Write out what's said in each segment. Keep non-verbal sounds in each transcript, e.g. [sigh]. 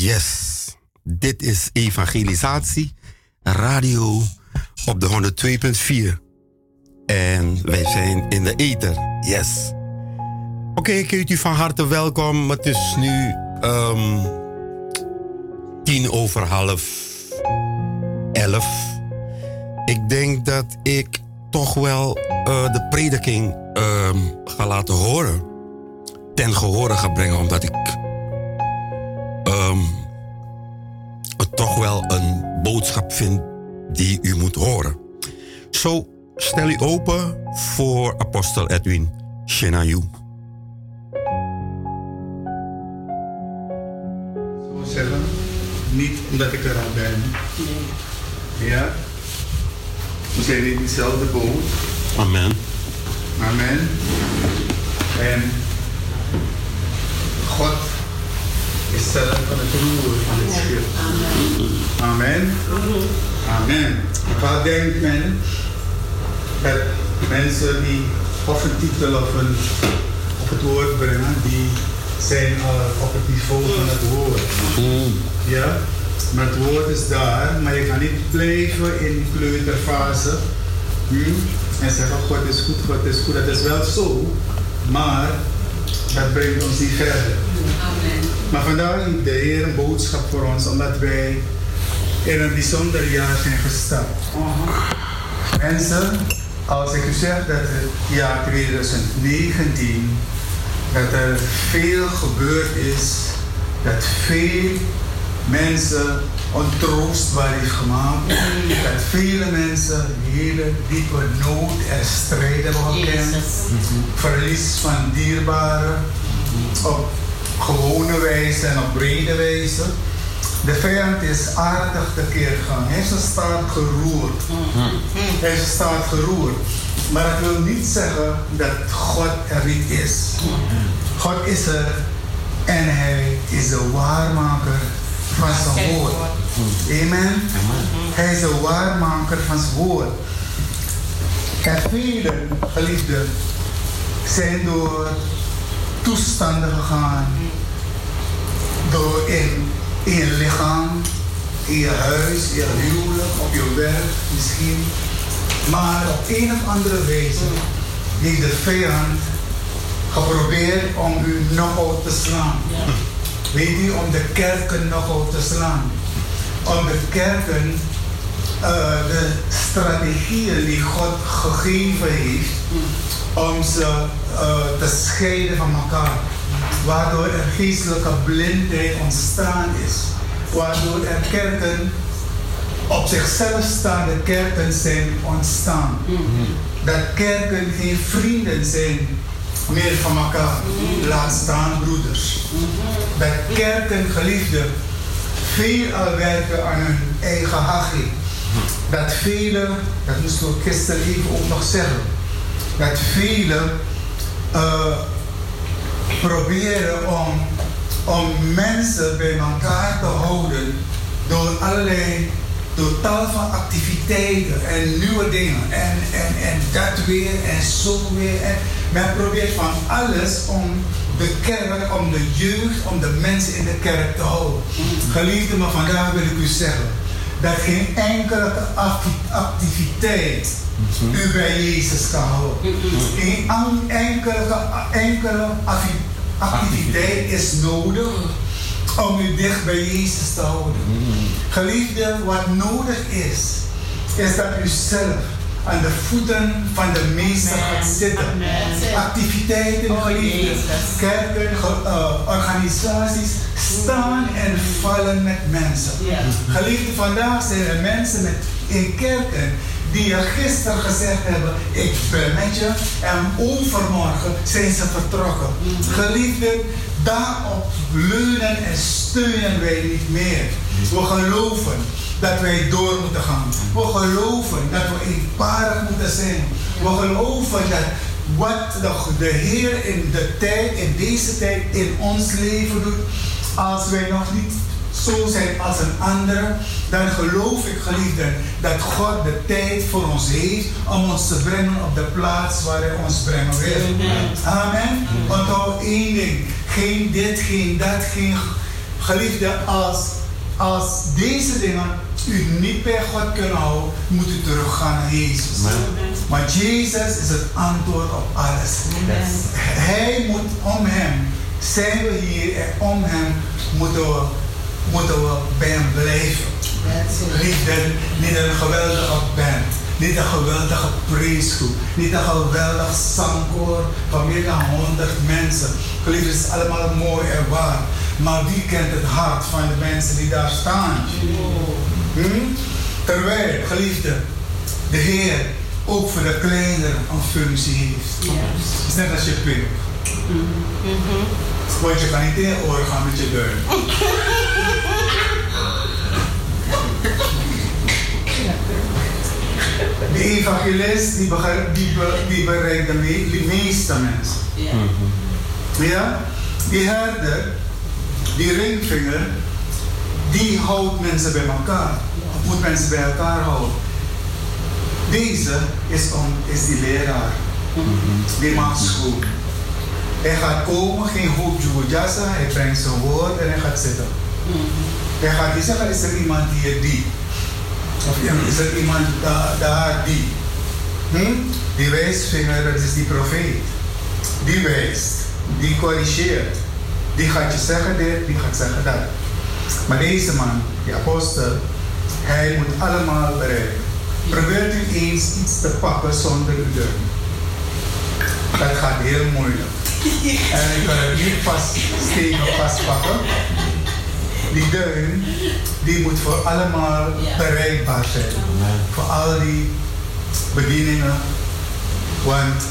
Yes, dit is evangelisatie radio op de 102.4. En wij zijn in de ether. Yes. Oké, ik heet u van harte welkom. Het is nu um, tien over half elf. Ik denk dat ik toch wel uh, de prediking um, ga laten horen. Ten gehore ga brengen, omdat ik toch wel een boodschap vind die u moet horen. Zo stel u open voor apostel Edwin Shenayu. Zo zeggen, niet omdat ik er al ben. Ja? We zijn in diezelfde boot. Amen. Amen. En God is zelf van het roer van het schip. Amen. Amen. Wat denkt men dat mensen die of een titel of, een, of het woord brengen, die zijn al op het niveau van het woord. Ja? Maar het woord is daar, maar je kan niet blijven in die kleuterfase. Hm? En zeggen, God is goed, God is goed. Dat is wel zo, maar dat brengt ons niet verder. Amen. Maar vandaag heeft de Heer een boodschap voor ons, omdat wij in een bijzonder jaar zijn gestapt. Mensen, als ik u zeg dat het jaar 2019, dat er veel gebeurd is, dat veel mensen ontroostbaar heeft gemaakt, dat vele mensen hele diepe nood en strijd hebben gekend, verlies van dierbaren, op gewone wijze en op brede wijze. De vijand is aardig tekeer gegaan. Hij is een staat geroerd. Hij is een staat geroerd. Maar dat wil niet zeggen dat God er niet is. God is er en hij is de waarmaker van zijn woord. Amen. Hij is de waarmaker van zijn woord. En vele geliefden zijn door toestanden gegaan. Door in, in je lichaam, in je huis, in je huwelijk, op je werk misschien. Maar op een of andere wijze heeft de vijand geprobeerd om u nogal te slaan. Weet u, om de kerken nogal te slaan. Om de kerken uh, de strategieën die God gegeven heeft, om ze uh, te scheiden van elkaar. Waardoor er geestelijke blindheid ontstaan is. Waardoor er kerken op zichzelf staande kerken zijn ontstaan. Dat kerken geen vrienden zijn meer van elkaar. Laat staan broeders. Dat kerken geliefden veel al werken aan hun eigen hachie. Dat velen, dat moesten we gisteren even ook nog zeggen, dat velen uh, proberen om, om mensen bij elkaar te houden door allerlei door tal van activiteiten en nieuwe dingen en, en, en dat weer en zo weer. En men probeert van alles om de kerk, om de jeugd, om de mensen in de kerk te houden. Geliefde, maar vandaag wil ik u zeggen dat geen enkele activiteit u bij Jezus kan houden. Geen enkele, enkele activiteit is nodig om u dicht bij Jezus te houden. Geliefde, wat nodig is, is dat u zelf aan de voeten van de meester gaat zitten. Activiteiten, oh, geliefde, kerken, uh, organisaties staan en vallen met mensen. Geliefde, vandaag zijn er mensen met, in kerken die er gisteren gezegd hebben, ik ben met je. En overmorgen zijn ze vertrokken. Geliefde, daarop leunen en steunen wij niet meer. We geloven dat wij door moeten gaan. We geloven dat we eenparig moeten zijn. We geloven dat wat de, Heer in de tijd, in deze tijd, in ons leven doet, als wij nog niet zo zijn als een ander, dan geloof ik, geliefden, dat God de tijd voor ons heeft om ons te brengen op de plaats waar Hij ons brengen wil. Amen. Onthoud één ding: geen dit, geen dat, geen Geliefde, als, als deze dingen u niet bij God kunnen houden, moet u teruggaan naar Jezus. Maar Jezus is het antwoord op alles. Hij moet om hem, zijn we hier en om hem moeten we, moeten we bij hem blijven. Liefde, niet een geweldige band, niet een geweldige preesgroep, niet een geweldig zangkoor van meer dan honderd mensen. Geliefde, is allemaal mooi en waar. Maar wie kent het hart van de mensen die daar staan? Hm? Terwijl, geliefde, de Heer ook voor de kleinere een functie heeft. Het is net als je pip. Want je kan niet in oor gaan met je duim. [laughs] De evangelist die, die, die bereikt de, me, de meeste mensen. Ja? Die herder, die ringvinger, die houdt mensen bij elkaar. Of moet mensen bij elkaar houden. Deze is, om, is die leraar. Die maakt school. Hij gaat komen, geen hoop jasa, hij brengt zijn woord en hij gaat zitten. Hij gaat niet zeggen, is er iemand hier die? Of is er iemand daar, daar die? Hm? Die wijsvinger, dat is die profeet. Die wijst, die corrigeert. Die gaat je zeggen dit, die gaat zeggen dat. Maar deze man, die apostel, hij moet allemaal bereiken. Probeert u eens iets te pakken zonder uw duim. Dat gaat heel moeilijk. En ik kan het niet vast stevig vastpakken. Die duim, die moet voor allemaal bereikbaar zijn. Voor al die bedieningen. Want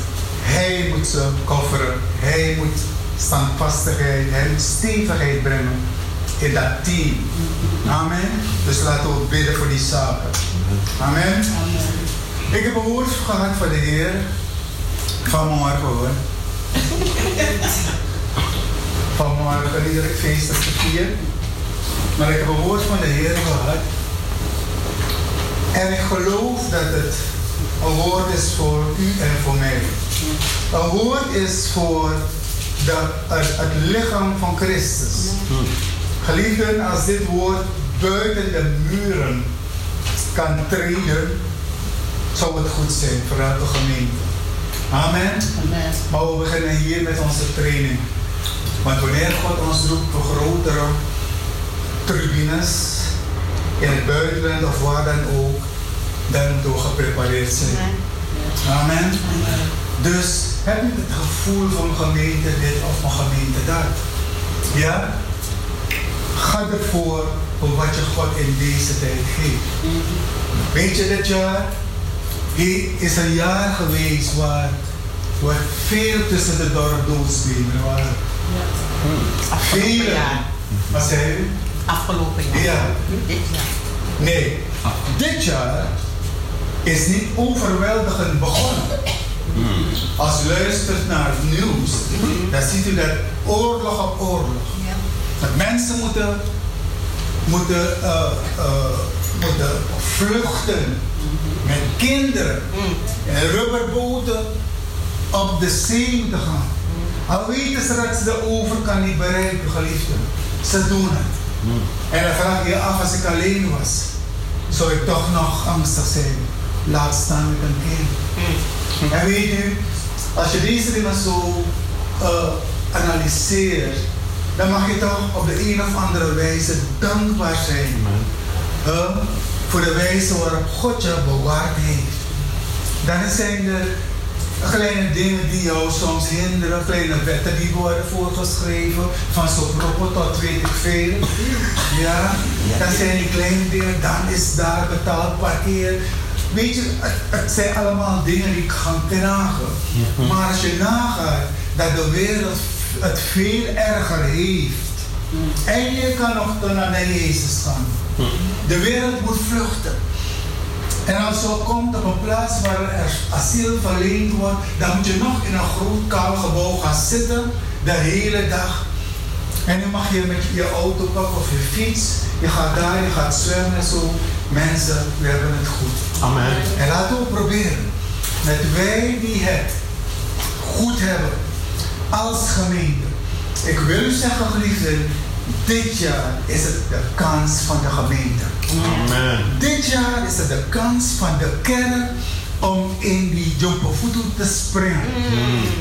hij moet ze kofferen. Hij moet standvastigheid, moet stevigheid brengen in dat team. Amen. Dus laten we bidden voor die zaken. Amen. Ik heb een woord gehad van de Heer vanmorgen hoor. vanmorgen, ik feest heb vier. Maar ik heb een woord van de Heer gehad. En ik geloof dat het een woord is voor u en voor mij. Een woord is voor de, het, het lichaam van Christus. Geliefden, als dit woord buiten de muren kan treden, zou het goed zijn voor elke gemeente. Amen. Amen. Maar we beginnen hier met onze training. Want wanneer God ons roept voor grotere tribunes in het buitenland of waar dan ook, dan moeten we geprepareerd zijn. Amen. Amen. Dus heb je het gevoel van gemeente dit of een gemeente dat? Ja? Ga ervoor voor wat je God in deze tijd geeft. Weet je dit jaar? Het is een jaar geweest waar, waar veel tussen de dorp doodspelen waren. Ja. Veel. Wat zei u? Afgelopen jaar. Ja. Dit jaar. Nee, dit jaar is niet overweldigend begonnen. Als u luistert naar het nieuws, dan ziet u dat oorlog op oorlog. Dat mensen moeten, moeten, uh, uh, moeten vluchten met kinderen en rubberboten op de zee moeten gaan. Al weten ze dat ze de overkant niet bereiken, geliefden. Ze doen het. En dan vraag je je af als ik alleen was, zou ik toch nog angstig zijn? Laat staan met een kind. En weet u, als je deze dingen zo uh, analyseert, dan mag je toch op de een of andere wijze dankbaar zijn. Uh, voor de wijze waarop God je bewaard heeft. Dan zijn er kleine dingen die jou soms hinderen, kleine wetten die worden voorgeschreven, van zo proppen tot weet ik veel. Ja, dan zijn die kleine dingen, dan is daar betaald parkeer. Weet je, het, zijn allemaal dingen die ik gaan knagen. Maar als je nagaat dat de wereld het veel erger heeft. En je kan nog naar Jezus gaan. De wereld moet vluchten. En als je komt op een plaats waar er asiel verleend wordt, dan moet je nog in een groot kaal gebouw gaan zitten de hele dag. En dan mag je met je auto pakken of je fiets. Je gaat daar, je gaat zwemmen en zo. Mensen, we hebben het goed. Amen. En laten we proberen. Met wij die het goed hebben als gemeente. Ik wil u zeggen, geliefden, dit jaar is het de kans van de gemeente. Amen. Dit jaar is het de kans van de kerk om in die jumpofutu te springen.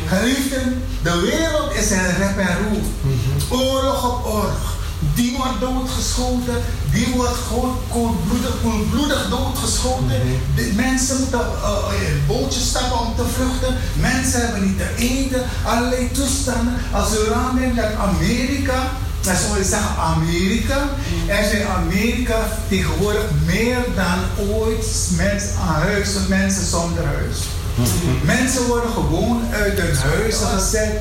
Geliefden, de wereld is een rep en roer. Oorlog op oorlog. Die wordt doodgeschoten, die wordt gewoon koelbloedig, koelbloedig doodgeschoten. De mensen moeten uh, in bootjes stappen om te vluchten. Mensen hebben niet te eten, allerlei toestanden. Als u eraan denkt dat Amerika dat zou je zeggen Amerika. Er zijn Amerika tegenwoordig meer dan ooit mensen aan huis, mensen zonder huis. Mensen worden gewoon uit hun huizen gezet.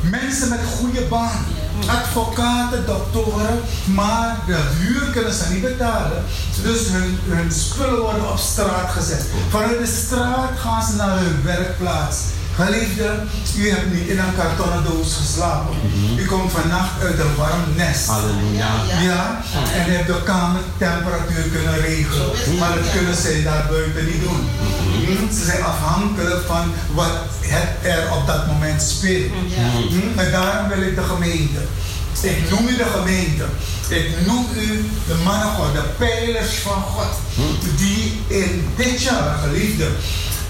Mensen met goede baan. Advocaten, doktoren, maar de huur kunnen ze niet betalen. Dus hun, hun spullen worden op straat gezet. Vanuit de straat gaan ze naar hun werkplaats. Geliefde, u hebt niet in een kartonnen doos geslapen. U komt vannacht uit een warm nest. Halleluja. Ja, en u hebt de kamertemperatuur kunnen regelen. Maar dat kunnen ze daar buiten niet doen. Hm, Ze zijn afhankelijk van wat het er op dat moment speelt. Hm, En daarom wil ik de gemeente. Ik noem u de gemeente. Ik noem u de mannen God, de pijlers van God. Die in dit jaar, geliefde,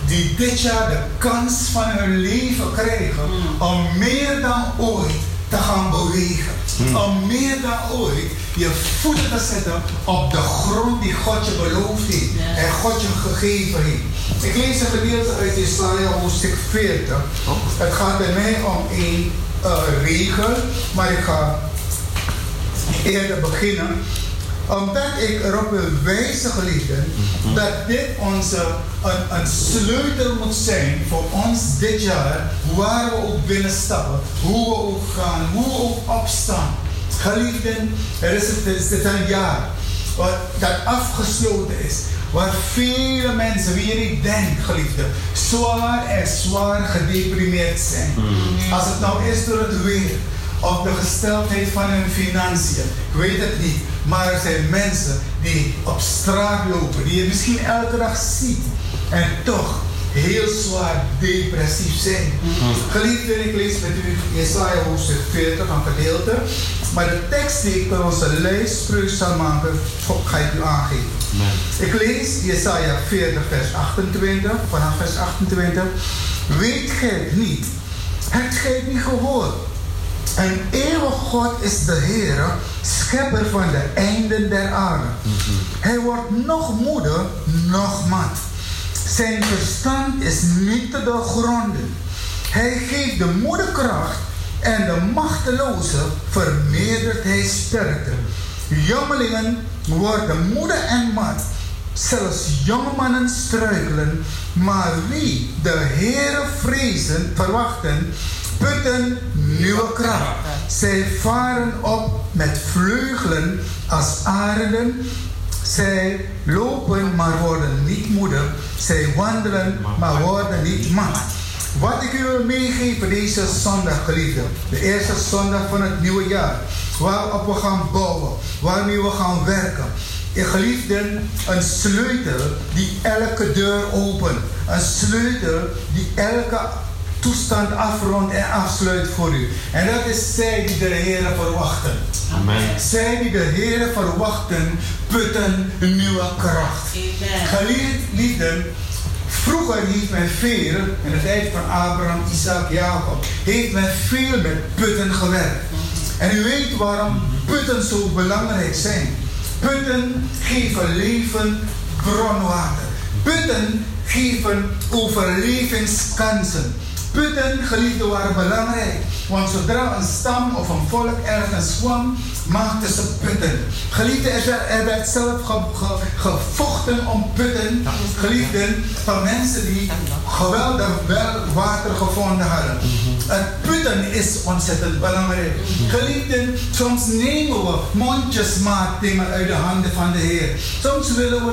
die dit jaar de kans van hun leven krijgen om meer dan ooit te gaan bewegen. Om meer dan ooit je voeten te zetten op de grond die God je beloofd heeft en God je gegeven heeft. Ik lees een gedeelte uit Isaiah hoofdstuk 40. Het gaat bij mij om een uh, regel, maar ik ga eerder beginnen omdat ik erop wil wijzen, geliefden, dat dit onze, een, een sleutel moet zijn voor ons dit jaar, waar we ook binnenstappen, hoe we ook gaan, hoe we ook opstaan. Geliefden, er is, het is dit een jaar wat, dat afgesloten is, waar vele mensen, wie je niet denkt, geliefden, zwaar en zwaar gedeprimeerd zijn. Als het nou is door het weer, of de gesteldheid van hun financiën, ik weet het niet. Maar er zijn mensen die op straat lopen, die je misschien elke dag ziet. En toch heel zwaar depressief zijn. Geliefden, ik lees met u Jesaja hoofdstuk 40 een gedeelte. Maar de tekst die ik voor onze lijstspreuk zal maken, ga ik u aangeven. Ik lees Jesaja 40 vers 28, vanaf vers 28. Weet gij het niet? Hebt gij het niet gehoord? En eeuwig God is de Heer, schepper van de einden der aarde. Hij wordt nog moeder, nog mat. Zijn verstand is niet te doorgronden. Hij geeft de moeder kracht en de machteloze vermeerdert hij sterkte. Jongelingen worden moeder en mat. Zelfs jonge mannen struikelen, maar wie de Heere vrezen, verwachten, putten nieuwe kracht. Zij varen op met vleugelen als arenden. Zij lopen, maar worden niet moedig. Zij wandelen, maar worden niet mat. Wat ik u wil meegeven deze zondag, geliefde. De eerste zondag van het nieuwe jaar. Waarop we gaan bouwen. Waarmee we gaan werken. Je geliefden, een sleutel die elke deur opent. Een sleutel die elke toestand afrondt en afsluit voor u. En dat is zij die de Heer verwachten. Amen. Zij die de Heer verwachten, putten nieuwe kracht. Geliefden, vroeger heeft men veel, in de tijd van Abraham, Isaac, Jacob, heeft men veel met putten gewerkt. En u weet waarom putten zo belangrijk zijn. Putten geven leven bronwater. Putten geven overlevingskansen. Putten, geliefden, waren belangrijk. Want zodra een stam of een volk ergens kwam, maakten ze putten. Geliefden, er werd, er zelf ge, ge, gevochten om putten. Geliefden, van mensen die geweldig wel water gevonden hadden. Het putten is ontzettend belangrijk. Geliefden, soms nemen we mondjesmaat dingen uit de handen van de Heer. Soms willen we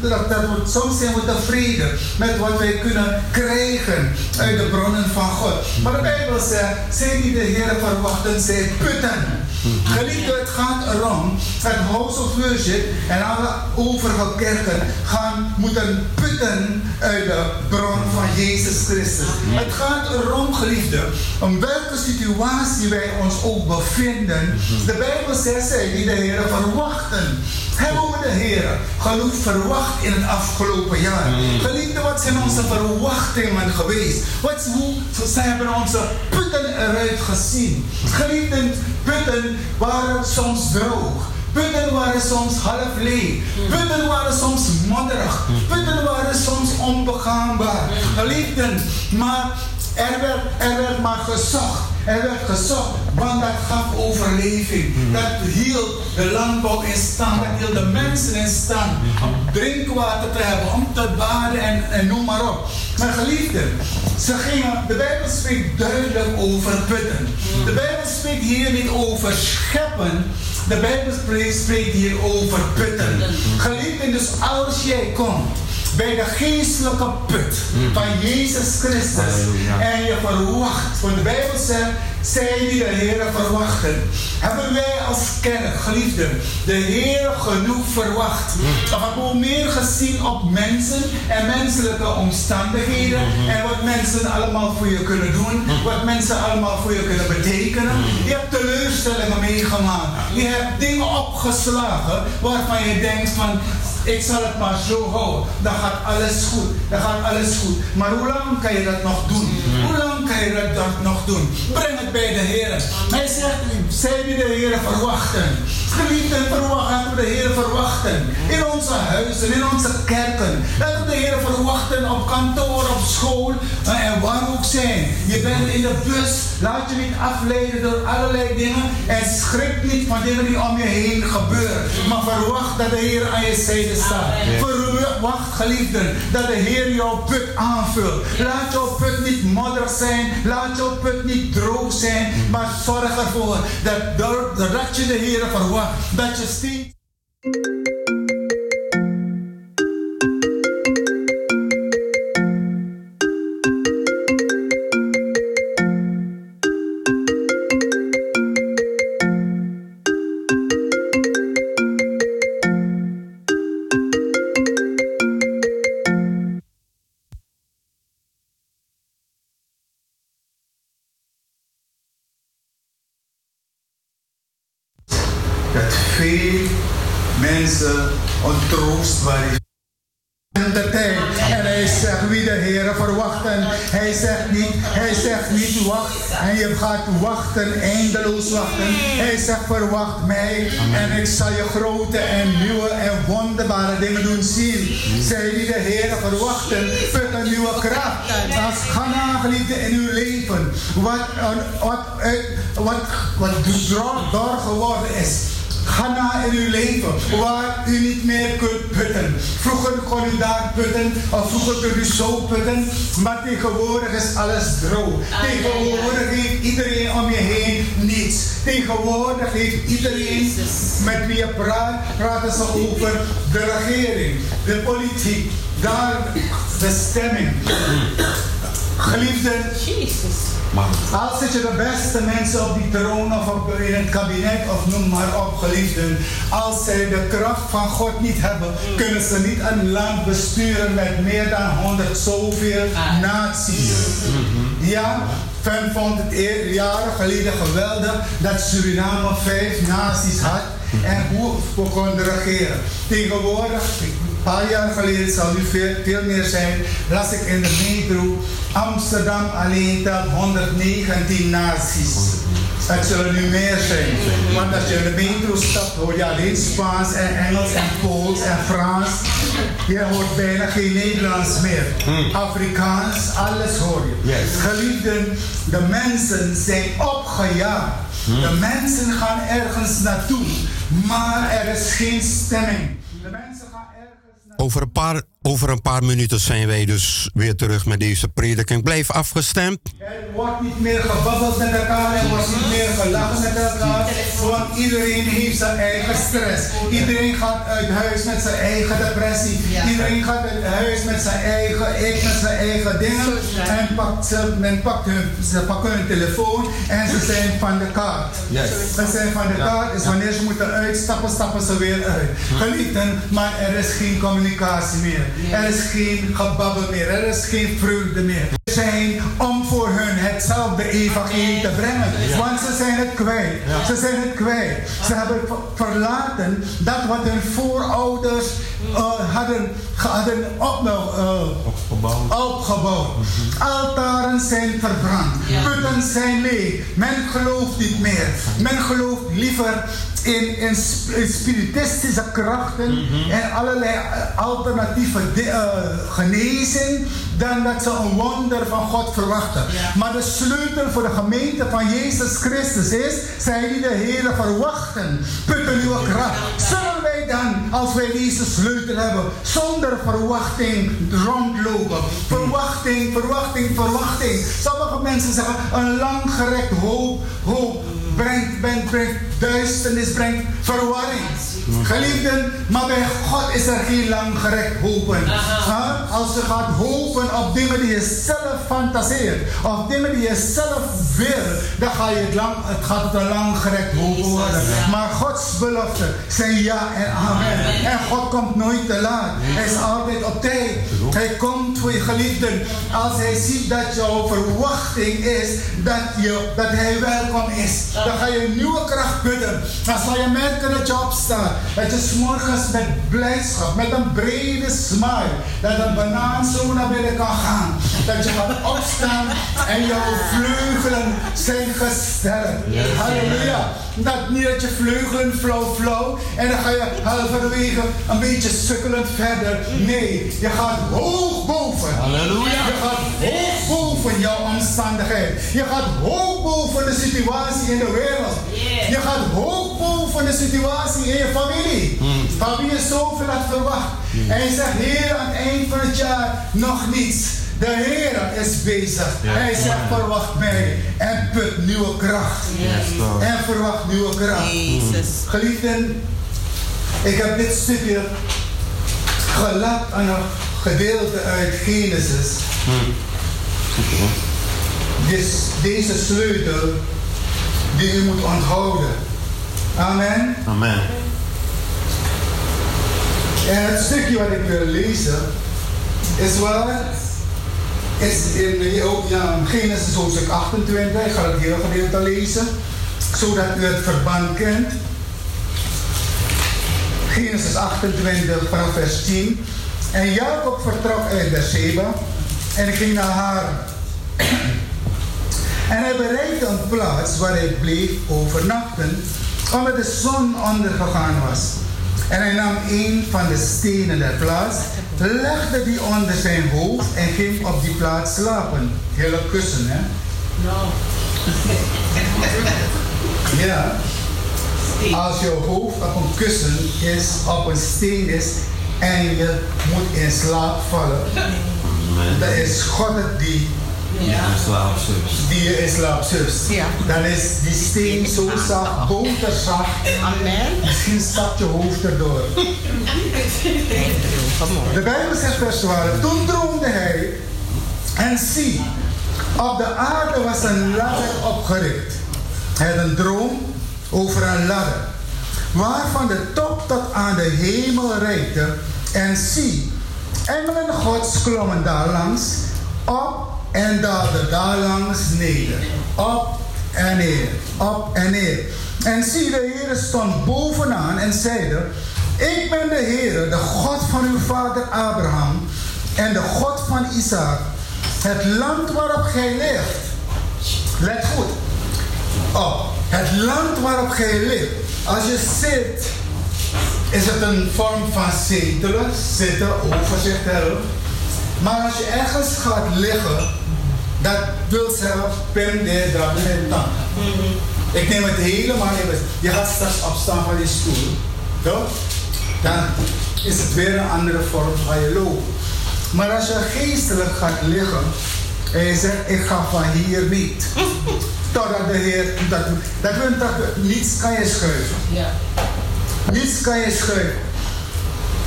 dat, dat, dat, soms zijn we tevreden met wat wij kunnen krijgen uit de bronnen van God. Maar de Bijbel zegt, zij die de Heer verwachten, zij putten. Geliefde, het gaat erom, het House of Worship en alle overige kerken gaan moeten putten uit de bron van Jezus Christus. Het gaat erom, geliefde, om welke situatie wij ons ook bevinden. De Bijbel zegt, zij die de Heer verwachten. Hebben we de Heer genoeg verwacht in het afgelopen jaar? Geliefde, wat zijn onze verwachtingen geweest? Wat, hoe ze hebben onze putten eruit gezien? Geliefde, putten waren soms droog. Putten waren soms half leeg. Putten waren soms modderig. Putten waren soms onbegaanbaar. Geliefden, maar er werd, er werd maar gezocht. Er werd gezocht, want dat gaf overleving. Dat hield de landbouw in stand, dat hield de mensen in stand om drinkwater te hebben, om te baden en, en noem maar op. Maar geliefden, ze gingen, de Bijbel spreekt duidelijk over putten. De Bijbel spreekt hier niet over scheppen, de Bijbel spreekt hier over putten. Geliefden, dus als jij komt bij de geestelijke put van Jezus Christus. En je verwacht, want de Bijbel zegt, zij die de Heer verwachten, hebben wij als kerk, geliefden, de Heer genoeg verwacht. We hebben meer gezien op mensen en menselijke omstandigheden. En wat mensen allemaal voor je kunnen doen, wat mensen allemaal voor je kunnen betekenen. Je hebt teleurstellingen meegemaakt. Je hebt dingen opgeslagen waarvan je denkt van ik zal het maar zo houden. Dan gaat alles goed. Dan gaat alles goed. Maar hoe lang kan je dat nog doen? Hoe lang kan je dat nog doen? Breng het bij de Heer. Hij zegt, zij die de Heer verwachten. Geliefden, verwachten we de Heer verwachten. In onze huizen, in onze kerken. Laten we de Heer verwachten op kantoor, op school en waar ook zijn. Je bent in de bus. Laat je niet afleiden door allerlei dingen. En schrik niet van dingen die om je heen gebeuren. Maar verwacht dat de Heer aan je zijde staat. Verwacht, geliefden, dat de Heer jouw put aanvult. Laat jouw put niet modderig zijn. Laat jouw put niet droog zijn. Maar zorg ervoor dat doordat je de Heer verwacht, dat je steeds. Je gaat wachten, eindeloos wachten. Hij zegt verwacht mij. En ik zal je grote en nieuwe en wonderbare dingen doen zien. Zij die de Heer verwachten, put een nieuwe kracht. Als geliefde in uw leven. Wat, wat, wat, wat, wat door geworden is. Ga in uw leven waar u niet meer kunt putten. Vroeger kon u daar putten, of vroeger kunt u zo putten, maar tegenwoordig is alles droog. Tegenwoordig heeft iedereen om je heen niets. Tegenwoordig heeft iedereen met wie je praat, praten ze over de regering, de politiek, daar de stemming. Geliefden, als je de beste mensen op die troon of op, in het kabinet of noem maar op, geliefden. Als zij de kracht van God niet hebben, kunnen ze niet een land besturen met meer dan 100 zoveel naties. Ja, Fem vond het jaren geleden geweldig dat Suriname vijf naties had en hoe we konden regeren. Tegenwoordig, paar jaar geleden zal nu veel, veel meer zijn, las ik in de metro Amsterdam alleen telt 119 naties. Het zullen nu meer zijn. Want als je in de metro stapt, hoor je alleen Spaans en Engels en Pools en Frans. Je hoort bijna geen Nederlands meer. Afrikaans, alles hoor je. Geliefden, de mensen zijn opgejaagd. De mensen gaan ergens naartoe, maar er is geen stemming. De mensen gaan ergens naartoe. Over een paar Over een paar minuten zijn wij dus weer terug met deze prediking. Blijf afgestemd. Er wordt niet meer gebabbeld met elkaar, er wordt niet meer gelachen met elkaar, want iedereen heeft zijn eigen stress. Iedereen gaat uit huis met zijn eigen depressie. Iedereen gaat uit huis met zijn eigen, ik met zijn eigen dingen. En pakt ze, men pakt hun, ze pakken hun telefoon en ze zijn van de kaart. Ze zijn van de kaart, is wanneer ze moeten uitstappen, stappen ze weer uit. Geliefden, maar er is geen communicatie meer. Er is geen gebabbel meer. Er is geen vreugde meer. Zijn om voor hun hetzelfde evangelie te brengen. Want ze zijn het kwijt. Ze zijn het kwijt. Ze hebben verlaten dat wat hun voorouders uh, hadden, hadden op, uh, opgebouwd. opgebouwd. Altaren zijn verbrand. Putten zijn leeg. Men gelooft niet meer. Men gelooft liever in, in, spiritistische krachten mm-hmm. en allerlei alternatieve uh, genezing dan dat ze een wonder van God verwachten. Maar de sleutel voor de gemeente van Jezus Christus is, zij die de Heer verwachten, putten uw kracht. Zullen wij dan, als wij deze sleutel hebben, zonder verwachting rondlopen? Verwachting, verwachting, verwachting. Sommige mensen zeggen, een langgerekt hoop, hoop brengt, brengt, brengt duisternis, brengt verwarring. Geliefden, maar bij God is er geen langgerekt hopen. Als je gaat hopen op dingen die je zelf fantaseert, of dingen die je zelf wil, dan ga je het, lang, het gaat het een langgerekt hopen worden. Maar Gods beloften zijn ja en amen. En God komt nooit te laat. Hij is altijd op tijd. Hij komt voor je geliefden. Als hij ziet dat jouw verwachting is dat, je, dat hij welkom is, dan ga je nieuwe kracht putten. Dan zal je merken dat je opstaat. Dat je s'morgens met blijdschap, met een brede smile, dat een banaan zo naar binnen kan gaan. Dat je gaat opstaan en jouw vleugelen zijn gesterkt. Halleluja. Dat niet dat je vleugelen flauw flauw en dan ga je halverwege een beetje sukkelend verder. Nee, je gaat hoog boven. Halleluja. Je gaat hoog boven jouw omstandigheid. Je gaat hoog boven de situatie in de wereld. Je gaat hoog boven de situatie in je familie. Mm. Van wie je zoveel had verwacht. En je zegt, Heer, aan het eind van het jaar nog niets. De Heer is bezig. Hij zegt, verwacht mij. En put nieuwe kracht. en verwacht nieuwe kracht. Geliefden, ik heb dit stukje gelakt aan een gedeelte uit Genesis. Hmm. Dus deze sleutel die u moet onthouden. Amen. Amen. En het stukje wat ik wil lezen is wel is in ja, Genesis hoofdstuk 28. Ik ga het hele gedeelte lezen, zodat u het verband kent. Genesis 28 vanaf vers 10. En Jacob vertrok uit Beersheba en ging naar haar. [clears throat] En hij bereikte een plaats waar hij bleef overnachten, omdat de zon ondergegaan was. En hij nam een van de stenen der plaats, legde die onder zijn hoofd en ging op die plaats slapen. Hele kussen, hè? No. [laughs] ja. Als je hoofd op een kussen is, op een steen is en je moet in slaap vallen, dan is God het die ja. Die je in slaap zust. Ja. Dan is die steen zo zacht, boterzacht. Amen. Misschien stapt je hoofd erdoor. De Bijbel zegt vers 12. Toen droomde hij. En zie, op de aarde was een ladder opgericht. Hij had een droom over een ladder. Waarvan de top tot aan de hemel reikte. En zie, engelen gods klommen daar langs op en daalde daar langs neder. Op en neer, op en neer. En zie, de Heer stond bovenaan en zeide: Ik ben de Heer, de God van uw vader Abraham en de God van Isaac. Het land waarop gij ligt. Let goed op. Het land waarop gij ligt. Als je zit, is het een vorm van zetelen, zitten, overzicht hebben. Maar als je ergens gaat liggen, dat wil zeggen, pen de en dan. Ik neem het helemaal niet Je gaat straks opstaan van die stoel. Toch? dan is het weer een andere vorm van je loop. Maar als je geestelijk gaat liggen en je zegt, ik ga van hier niet. [laughs] Totdat de Heer dat doet. Dat betekent dat niets kan je schuiven. Ja. Niets kan je schuiven.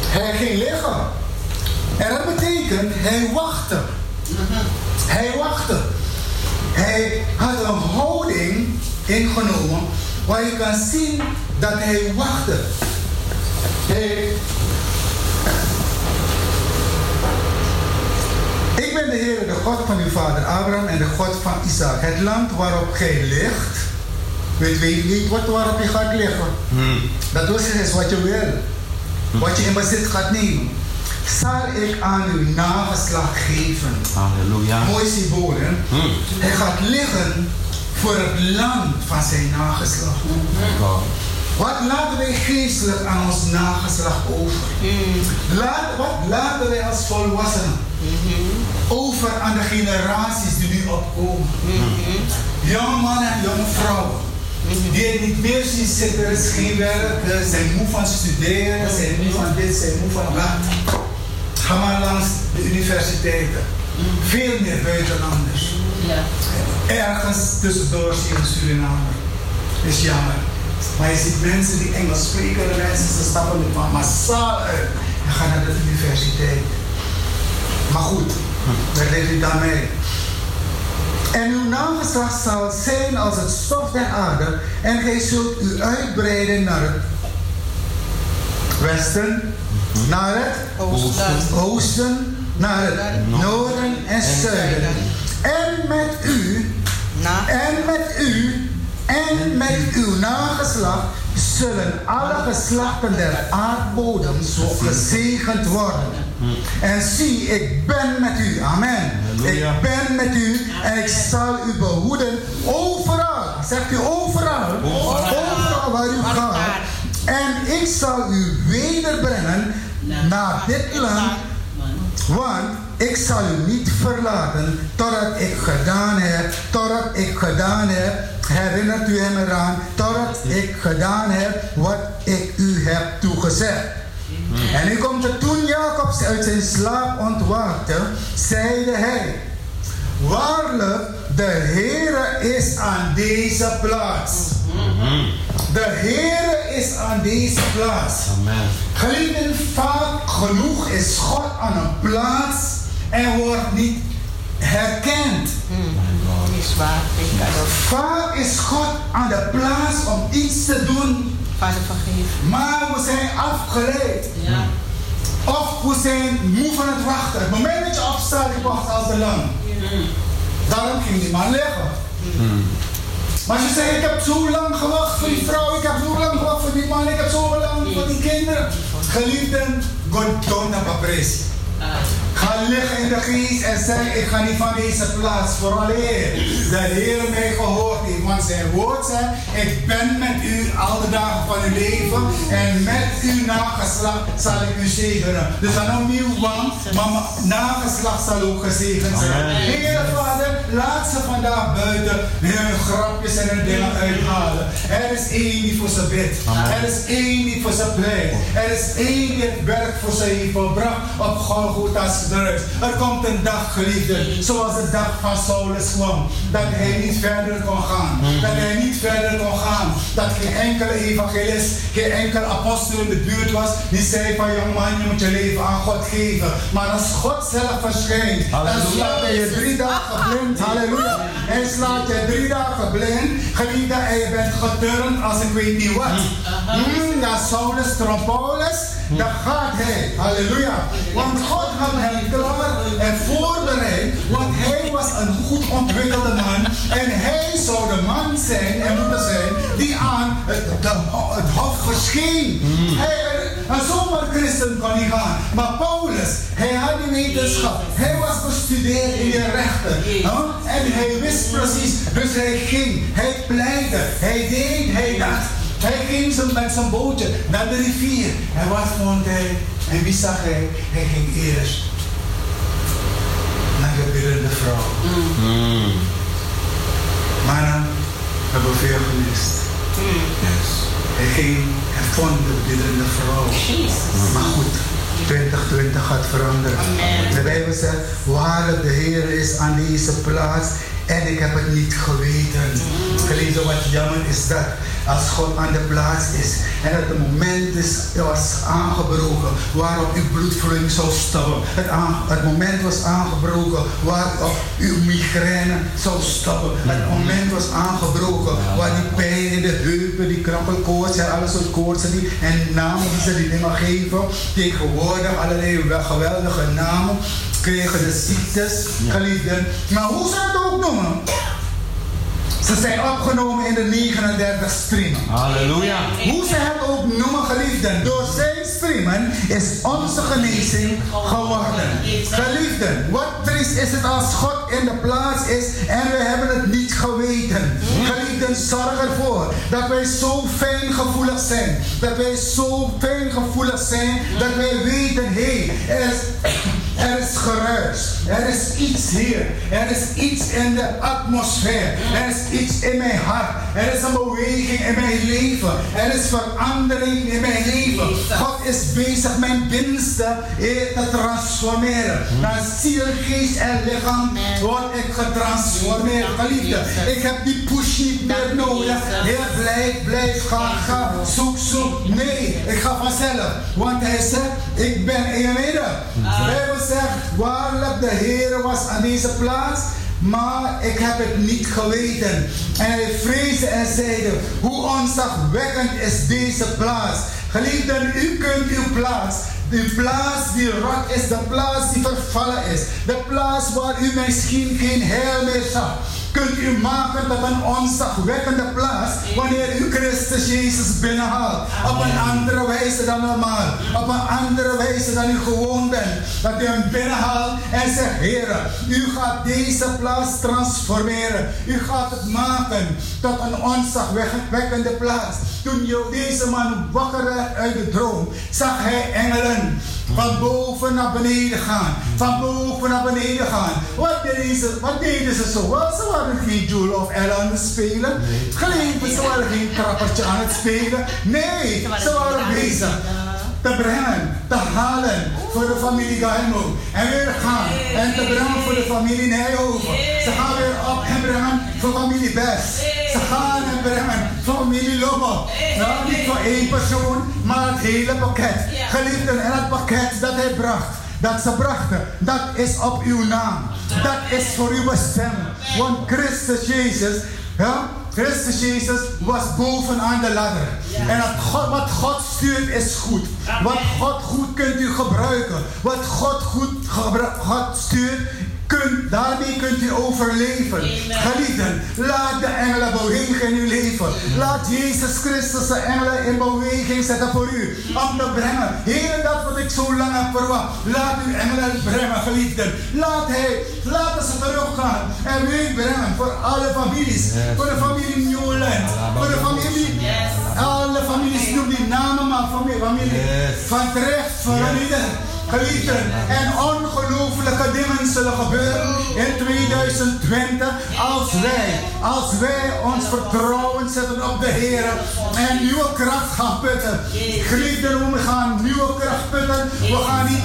Hij ging liggen. En dat betekent, hij wachtte. Hij wachtte. Hij had een houding ingenomen waar je kan zien dat hij wachtte. Hij, ik ben de Heer, de God van uw vader Abraham en de God van Isaac. Het land waarop gij ligt, weet weet niet wat waarop je gaat liggen. Dat was is wat je wil. Wat je in bezit gaat nemen. Zal ik aan uw nageslag geven. Halleluja. Mooi symbool, hè? Hij gaat liggen voor het land van zijn nageslag. Wat laten wij geestelijk aan ons nageslag over? Laat, wat laten wij als volwassenen over aan de generaties die nu opkomen? Jonge mannen en jonge vrouwen. Die het niet meer zien zitten, er is geen werk, ze zijn moe van studeren, ze zijn moe van dit, ze zijn moe van dat. Ga maar langs de universiteiten. Veel meer buitenlanders. Ja. Ergens tussendoor zie je een Surinamer. is jammer. Maar je ziet mensen die Engels spreken, de mensen, ze stappen er massaal uit en gaan naar de universiteit. Maar goed, daar ligt u dan mee. En uw nageslacht zal zijn als het stof der aarde, en gij zult u uitbreiden naar het westen, naar het Oosten. oosten, naar het noorden en zuiden. En met u, en met u, en met uw nageslacht zullen alle geslachten der aardbodem zo gezegend worden. En zie, ik ben met u. Amen. Ik ben met u en ik zal u behoeden overal. Zegt u overal? Overal waar u gaat. En ik zal u wederbrengen naar dit land want ik zal u niet verlaten totdat ik gedaan heb, totdat ik gedaan heb, herinnert u hem eraan, totdat ik gedaan heb wat ik u heb toegezegd. En nu komt het toen Jacob uit zijn slaap ontwaakte, zeide hij, waarlijk de Heere is aan deze plaats. De Heere is aan deze plaats. Amen. Geliefden, vaak genoeg is God aan een plaats en wordt niet herkend. Is waar. Ik kan ook Vaak is God aan de plaats om iets te doen, maar we zijn afgeleid. Ja. Of we zijn moe van het wachten. Het moment dat je opstaat, ik wacht al te lang. Daarom ging die man liggen. Maar ze zei, ik heb zo lang gewacht voor die vrouw, ik heb zo lang gewacht voor die man, ik heb zo lang voor die kinderen. Geliefden, God don't have a. Ga liggen in de geest en zeg, ik ga niet van deze plaats vooraleer de Heer mij gehoord heeft. Want zijn woord zegt, ik ben met u al de dagen van uw leven en met uw nageslacht zal ik u zegenen. Dus dan opnieuw want, maar mijn nageslacht zal ook gezegend zijn. Heer Vader, laat ze vandaag buiten hun grapjes en hun dingen uithalen. Er is één die voor ze bidt. Er is één die voor ze pleit. Er is één die het werk voor ze heeft volbracht op Golgotha's drugs. Er komt een dag, geliefde, zoals de dag van Saulus kwam. Dat hij niet verder kon gaan. Dat hij niet verder kon gaan. Dat geen enkele evangelist, geen enkele apostel in de buurt was die zei van jongman, je moet je leven aan God geven. Maar als God zelf verschijnt, dan slaat hij je drie dagen blind. Halleluja. Hij slaat je drie dagen blind. Geliefde, en je bent geturnd als ik weet niet wat. Hmm, na Saulus Trompolis, dan gaat hij. Halleluja. Want God had hem klaar en voorbereid. Want hij was een goed ontwikkelde man. En hij zou de man zijn en moeten zijn die aan het, de- het hof verscheen. Hij, een zomaar christen kon niet gaan. Maar Paulus, hij had die wetenschap. Hij was gestudeerd in de rechten. huh? En hij wist precies. Dus hij ging, hij pleitte, hij deed, hij dacht. Hij ging zo met zijn bootje naar de rivier. En wat vond hij? En wie zag hij? Hij ging eerst naar de biddende vrouw. Mannen hebben veel gemist. Yes. Hij ging en vond de biddende vrouw. Maar goed, 2020 gaat veranderen. De Bijbel zegt, waarlijk de Heer is aan deze plaats en ik heb het niet geweten. Geliefde, wat jammer is dat als God aan de plaats is en het moment is, was aangebroken waarop uw bloedvloeiing zou stoppen. Het, moment was aangebroken waarop uw migraine zou stoppen. Het moment was aangebroken waar die pijn in de heupen, die krampelkoorts en alles soort koortsen die, en namen die ze die dingen geven. Tegenwoordig allerlei geweldige namen kregen de ziektes, geliefden. Maar hoe zou het ook noemen? Ze zijn opgenomen in de 39 streamen. Halleluja. Hoe ze het ook noemen, geliefden. Door zijn streamen is onze genezing geworden. Geliefden, wat triest is het als God in de plaats is en we hebben het niet geweten. Geliefden, zorg ervoor dat wij zo fijngevoelig zijn. Dat wij zo fijngevoelig zijn dat wij weten, hé, hey, er is er is geruis. Er is iets hier. Er is iets in de atmosfeer. Er is iets in mijn hart. Er is een beweging in mijn leven. Er is verandering in mijn leven. God is bezig mijn binnenste te transformeren. Naar ziel, geest en lichaam word ik getransformeerd. Geliefde, ik heb die push niet meer nodig. Heer, blijf, blijf, ga, ga, zoek, zoek. Nee, ik ga vanzelf. Want hij zegt, ik ben in je midden. Zegt, waarlijk de Heer was aan deze plaats, maar ik heb het niet geweten. En hij vreesde en zeide, hoe onzagwekkend is deze plaats. Geliefden, u kunt uw plaats de plaats die rot is, de plaats die vervallen is, de plaats waar u misschien geen heil meer zag kunt u maken tot een onzagwekkende plaats wanneer u Christus Jezus binnenhaalt. Op een andere wijze dan normaal. Op een andere wijze dan u gewoon bent. Dat u hem binnenhaalt en zegt, Heer, u gaat deze plaats transformeren. U gaat het maken tot een onzagwekkende plaats. Toen deze man wakker werd uit de droom, zag hij engelen van boven naar beneden gaan. Van boven naar beneden gaan. Wat deden ze, wat deden ze zo? Wel, ze waren geen Jule of Ella aan het spelen. Geleven, ze waren geen trappertje aan het spelen. Nee, ze waren bezig te brengen, te halen voor de familie Gaimo. En weer gaan en te brengen voor de familie Nijhoven. Ze gaan weer op en brengen familie Best. Ze gaan en brengen familie Lobo. Nou, niet voor één persoon, maar het hele pakket. Geliefden, en het pakket dat hij bracht dat ze brachten, dat is op uw naam. Dat is voor uw bestemming. Want Christus Jezus, ja, Christus Jezus was bovenaan de ladder. En God, wat God stuurt is goed. Wat God goed kunt u gebruiken. Wat God goed God stuurt Kunt, daarmee kunt u overleven. Geliefden, laat de engelen bewegen in uw leven. Laat Jezus Christus de engelen in beweging zetten voor u. Om te brengen. Heer, dat wat ik zo lang heb verwacht. Laat uw engelen brengen, geliefden. Laat hij, laten ze teruggaan. En weer brengen voor alle families. Voor de familie Newland. Voor de familie. Alle families, noem die namen maar. Familie, familie. Van terecht, van Geliefden, en ongelooflijke dingen zullen gebeuren in 2020 als wij, als wij ons vertrouwen zetten op de Heer en nieuwe kracht gaan putten. Geliefden, we gaan nieuwe kracht putten. We gaan niet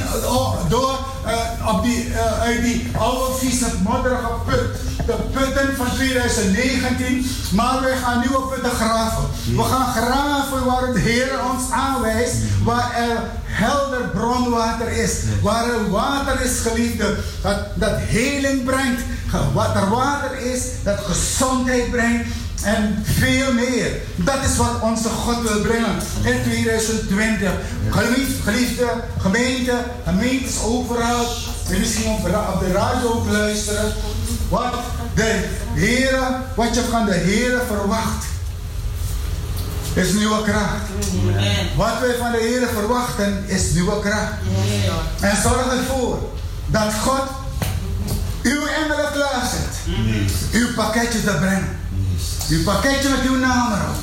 door uh, op die, uh, uit die oude vieze modderige put de putten van 2019, maar wij gaan nieuwe putten graven. We gaan graven waar de Heer ons aanwijst, waar er helder bronwater is, waar er water is, geliefde, dat, dat heling brengt, wat er water is, dat gezondheid brengt. En veel meer. Dat is wat onze God wil brengen in 2020. Geliefde gemeente, gemeentes overal. En misschien op de radio luisteren. Wat de Heer, wat je van de Heer verwacht, is nieuwe kracht. Wat wij van de Heer verwachten, is nieuwe kracht. En zorg ervoor dat God uw engelen klaarzet. Uw pakketje te brengen. Uw pakketje met uw naam erop.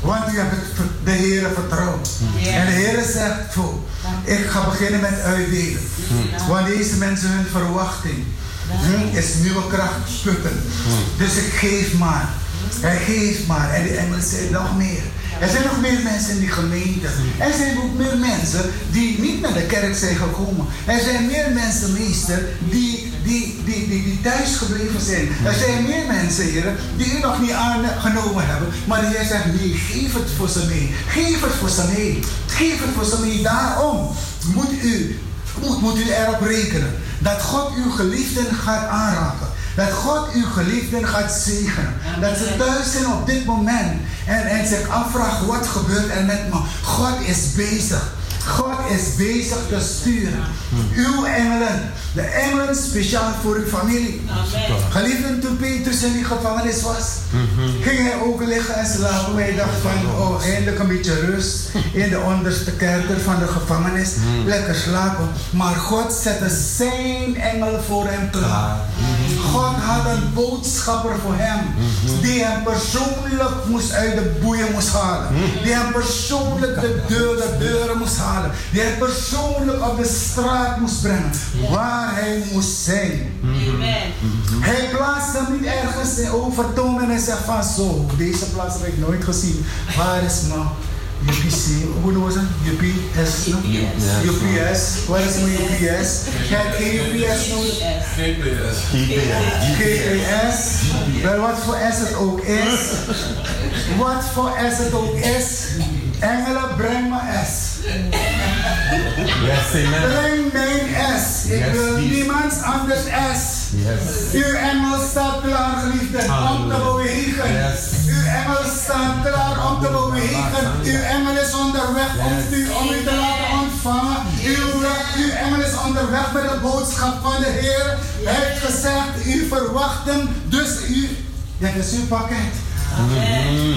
Want u hebt de Heer vertrouwd. En de Heer zegt voor, ik ga beginnen met uitdelen. Want deze mensen hun verwachting is nieuwe kracht putten. Dus ik geef maar. Hij geeft maar. En de engel zei nog meer. Er zijn nog meer mensen in die gemeente. Er zijn ook meer mensen die niet naar de kerk zijn gekomen. Er zijn meer mensen, meester, die, die, die, die, die thuis gebleven zijn. Er zijn meer mensen, heren, die u nog niet aangenomen hebben. Maar de Heer zegt, nee, geef het voor ze mee. Geef het voor ze mee. Geef het voor ze mee. Daarom moet u, moet, moet u erop rekenen dat God uw geliefden gaat aanraken. Dat God uw geliefden gaat zegenen. Dat ze thuis zijn op dit moment en, en zich afvragen wat gebeurt er met me. God is bezig. God is bezig te sturen. Uw engelen. De engelen speciaal voor uw familie. Geliefden toen Petrus in die gevangenis was. Ging hij ook liggen en slapen. Wij dachten van, oh eindelijk een beetje rust. In de onderste kerker van de gevangenis. Lekker slapen. Maar God zette zijn engel voor hem klaar. God had een boodschapper voor hem. Die hem persoonlijk moest uit de boeien moest halen. Die hem persoonlijk de, deur, de deuren moest halen. Die hem persoonlijk op de straat moest brengen. Waar hij moest zijn. Amen. Hij plaatste hem niet ergens over tonen en zegt van zo. Deze plaats heb ik nooit gezien. Waar is nou? UPC, hoe noemen ze UPS, no? UPS. Wat is mijn UPS? Kijk, UPS noemen? GPS. GPS. Wel, wat voor S het ook is. Wat voor S het ook is. Engelen, breng me S. Yes, amen. Breng mijn S. Ik Yes, wil please. niemands anders S. Yes. Uw engel staat klaar, geliefden, om te bewegen. Yes. Uw engel staat klaar om te bewegen. Uw engel is onderweg om, u, om u te laten ontvangen. Uw, uw engel is onderweg met de boodschap van de Heer. Hij heeft gezegd, u verwacht hem, dus u, dat is uw pakket.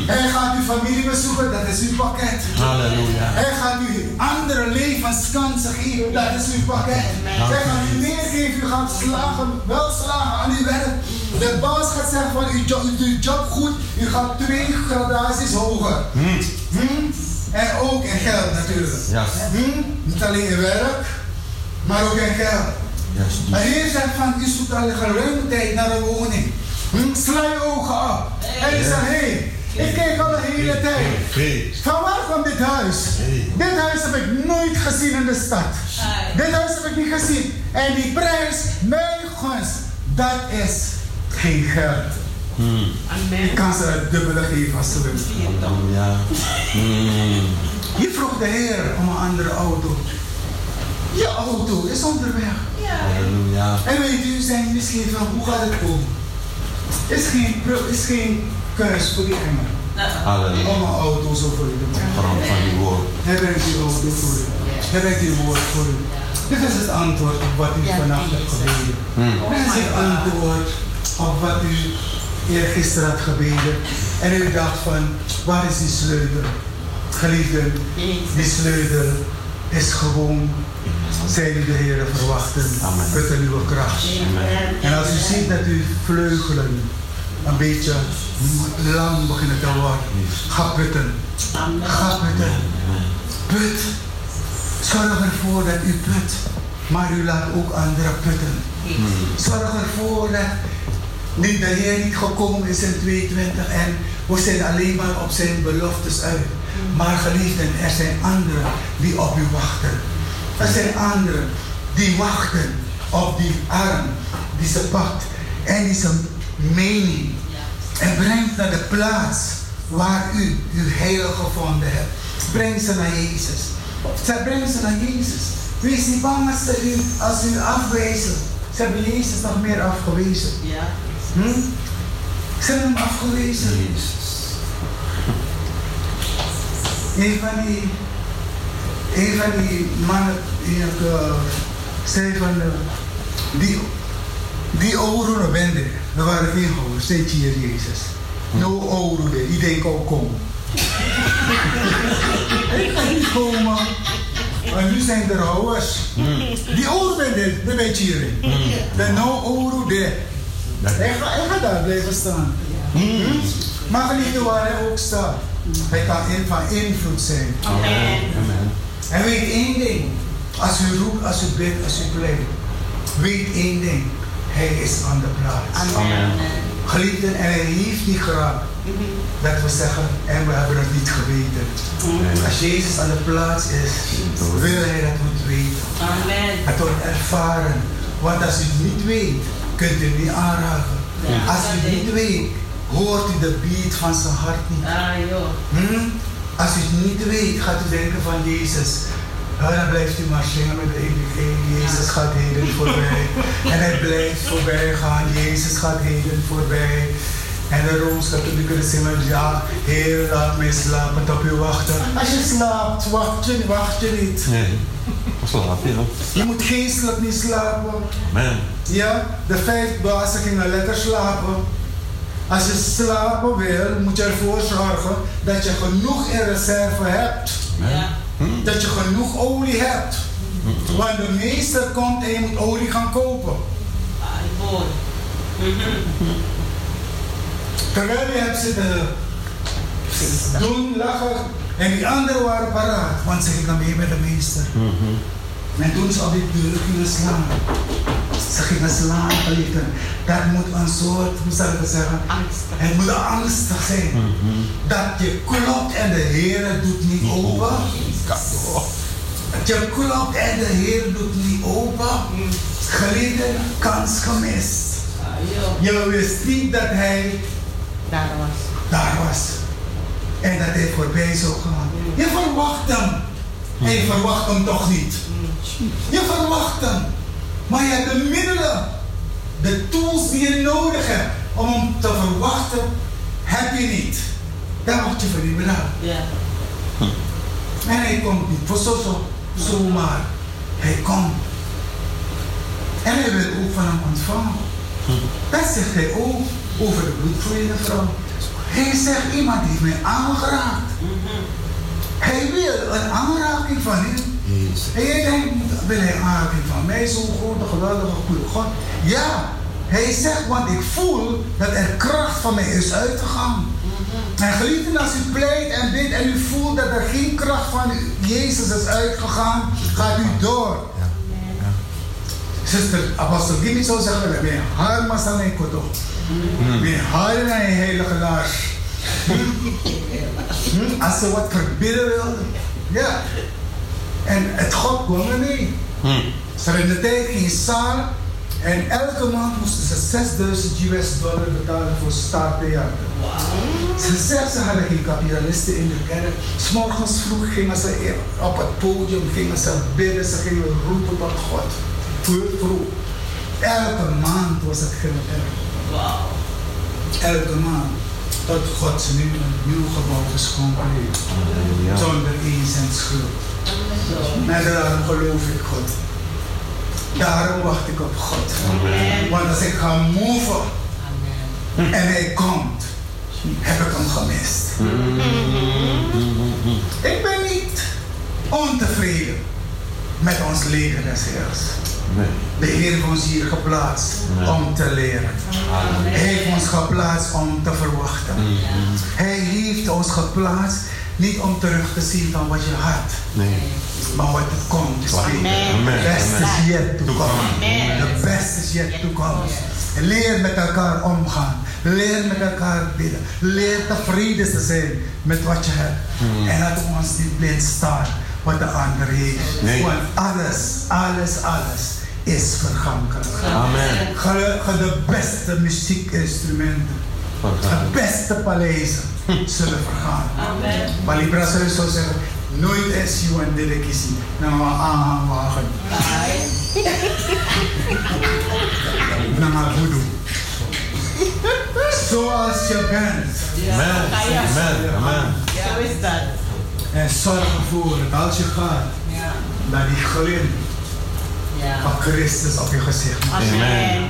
Hij gaat uw familie bezoeken, dat is uw pakket. Halleluja. Hij gaat u andere levenskansen geven, dat is uw pakket. Hij gaat u meer geven, u gaat slagen, wel slagen aan uw werk. De baas gaat zeggen van uw job, uw job goed, u gaat twee gradaties hoger. Hm? En ook in geld natuurlijk. Ja. Hm? Niet alleen in werk, maar ook in geld. Yes. Maar hier zegt van, u zoekt al een geruime tijd naar een woning. Hm? Sla je ogen op. En je zegt, hé, hey, ik kijk al de hele tijd. Van waar kwam dit huis? Dit huis heb ik nooit gezien in de stad. Dit huis heb ik niet gezien. En die prijs, mijn gunst, dat is geen geld. Ik kan ze het dubbele geven als ze willen. Halleluja. Mm. Je vroeg de Heer om een andere auto. Je auto is onderweg. Halleluja. En weet u, zijn misschien van hoe gaat het komen? Is geen, is geen keus voor die engel. Om een auto zo voor u te. Grond van uw woord. Hij brengt die auto voor u. Hij brengt die woord voor u. Dit is het antwoord op wat u vannacht hebt gebeden. Dit is het antwoord op wat u eergisteren had gebeden. En u dacht van, waar is die sleutel? Geliefden, die sleutel is gewoon, zij die de Heer verwachten, met een nieuwe kracht. En als u ziet dat uw vleugelen een beetje lang beginnen te worden, ga putten. Ga putten. Put. Zorg ervoor dat u put. Maar u laat ook anderen putten. Zorg ervoor dat niet de Heer niet gekomen is in 22 en we zijn alleen maar op zijn beloftes uit. Maar geliefden, er zijn anderen die op u wachten. Er zijn anderen die wachten op die arm die ze pakt en die ze meeneemt en brengt naar de plaats waar u uw heilige gevonden hebt. Breng ze naar Jezus. Ze brengen ze naar Jezus. Wees niet bang als ze u, als u afwijzen. Ze hebben Jezus nog meer afgewezen. Hm? Ze hebben hem afgewezen. Een van die, een van die mannen die ik uh, zei van, uh, die, die oren wenden, we waren geen gehoord, steeds hier Jezus. No oren, die denkt ook kom. Ik ga niet komen. Maar nu zijn er houders. Die oren wenden, dat weet je hierin. De no oren, de. Hij gaat, daar blijven staan. Hm? Maar geliefde waar hij ook staat. Hij kan in, van invloed zijn. Amen. En weet één ding. Als u roept, als u bidt, als u pleit. Weet één ding. Hij is aan de plaats. Amen. Geliefden, en hij heeft die grap dat we zeggen, en we hebben het niet geweten. Als Jezus aan de plaats is, wil hij dat we het weten. Amen. Het wordt ervaren. Want als u het niet weet, kunt u het niet aanraken. Als u het niet weet, hoort u de beat van zijn hart niet. Ah, joh. Hm? Als u het niet weet, gaat u denken van Jezus. Ja, dan blijft u maar zingen met de eeuwigheid. Jezus gaat heden voorbij. En hij blijft voorbij gaan. Jezus gaat heden voorbij. En de Rooms-Katholieken zingen, ja, Heer, laat mij slapen op u wachten. Als je slaapt, wacht je, wacht je niet. Nee. Slaap je, Je moet geestelijk niet slapen. Amen. Ja, de vijf bazen gingen lekker slapen. Als je slapen wil, moet je ervoor zorgen dat je genoeg in reserve hebt. Ja. Dat je genoeg olie hebt. Want de meester komt en je moet olie gaan kopen. Ah. [laughs] Terwijl je hebt zitten doen, lachen. En die anderen waren paraat, want ze gingen mee met de meester. En toen ze op die deur gingen slaan, ze gingen slaan, geliefden. Dat moet een soort, hoe zou ik het zeggen? Angstig. Het moet angstig zijn. Dat je klopt en de Heer doet niet open. Dat je klopt en de Heer doet niet open. Geliefden, kans gemist. Ah. Je wist niet dat hij Daar was. daar was. En dat hij voorbij zou gaan. Je verwacht hem. En je verwacht hem toch niet. Je verwacht hem. Maar je hebt de middelen. De tools die je nodig hebt om hem te verwachten, heb je niet. Daar word je voor niet bedankt. Ja. En hij komt niet voor zo, zo, zomaar. Hij komt. En hij wil ook van hem ontvangen. Dat zegt hij ook over de bloedvloeiende vrouw. Hij zegt, iemand heeft mij aangeraakt. Hij wil een aanraking van hem. En jij denkt, wil hij een aanraking van mij, zo'n grote, geweldige, goede God? Ja, hij zegt, want ik voel dat er kracht van mij is uitgegaan. En geliefden, als u pleit en bidt en u voelt dat er geen kracht van Jezus is uitgegaan, gaat u door. Zuster, apostel Gimmy zou zeggen, we zijn haar masalai koto. We haar in een heilige laars. [laughs] Hm? Als ze wat verbidden wilde. Ja. En het God kwam er mee. Ze hadden in de tijd geen zaal. En elke maand moesten ze 6000 US dollar betalen voor starttheater. Ze zegt ze hadden geen kapitalisten in de kerk. S'morgens vroeg gingen ze op het podium, gingen ze bidden, ze gingen roepen tot God. Vroeg. Elke maand was het gebeurd. Wauw. Elke maand. Tot God ze nu een nieuw gebouw geschonken heeft. Zonder één cent schuld. En daarom geloof ik God. Daarom wacht ik op God. Want als ik ga move en hij komt, heb ik hem gemist. Ik ben niet ontevreden met ons leger des Heers. Nee. De Heer heeft ons hier geplaatst om te leren. Hij heeft ons geplaatst om te verwachten. Hij heeft ons geplaatst niet om terug te zien van wat je had, Nee. maar wat er komt. is beter. Amen. The best is yet to come. Amen. The best is yet to come. Leer met elkaar omgaan. Leer met elkaar bidden. Leer tevreden te zijn met wat je hebt. En laat ons niet blind staan wat de ander heeft. Nee. Want alles, alles, alles is vergankelijk. Amen. Ge- ge- De beste muziekinstrumenten, de beste paleizen zullen vergaan. Amen. Maar Libra zou zou zeggen, nooit is je een dit kiezen. Nou, maar aanhangwagen. Nou, maar voodoo. Zoals je bent. Amen. Amen. Amen. Zo is dat. En zorg ervoor dat als je gaat, Ja. dat die glim Ja. van Christus op je gezicht. Amen.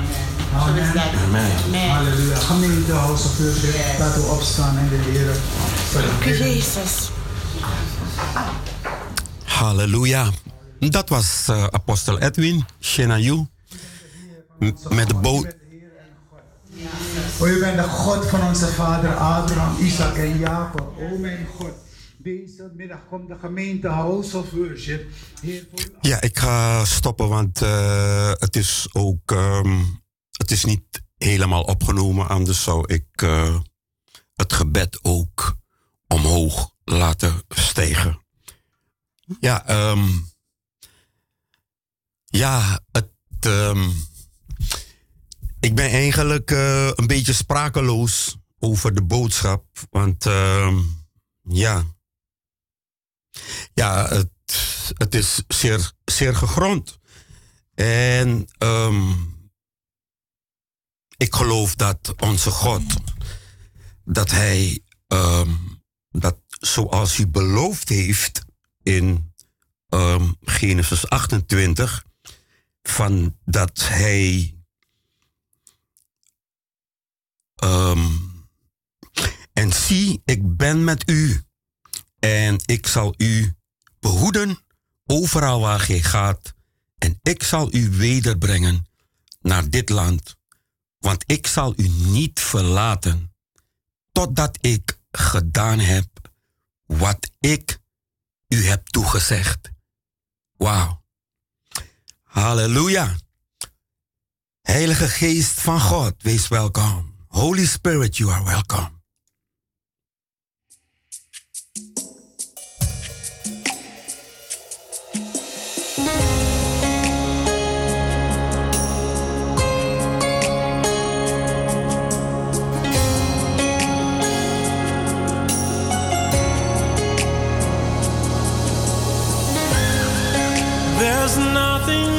Zo is dat. Amen. Amen. Halleluja. Gemeente, House of Worship, Yes. laten we opstaan en de Heer. Jezus. Halleluja. Dat was eh, apostel Edwin, Shenayu, met de boot. O, u bent de God van onze vader Abraham, Isaac en Jacob. O mijn God, deze middag komt de gemeente House of Worship. Heer, voor u Ja, ik ga stoppen, want eh, het is ook. ehm, het is niet helemaal opgenomen, anders zou ik eh, het gebed ook omhoog laten stijgen. Ja, ehm ja, het, ehm ik ben eigenlijk eh, een beetje sprakeloos over de boodschap. Want ehm ja, ja het, het is zeer, zeer gegrond. En ehm ik geloof dat onze God, dat Hij, ehm dat zoals u beloofd heeft in ehm Genesis 28, van dat Hij ehm en zie, ik ben met u en ik zal u behoeden overal waar gij gaat en ik zal u wederbrengen naar dit land, want ik zal u niet verlaten totdat ik gedaan heb wat ik u heb toegezegd. Wauw. Halleluja. Heilige Geest van God, wees welkom. Holy Spirit, you are welcome. Nothing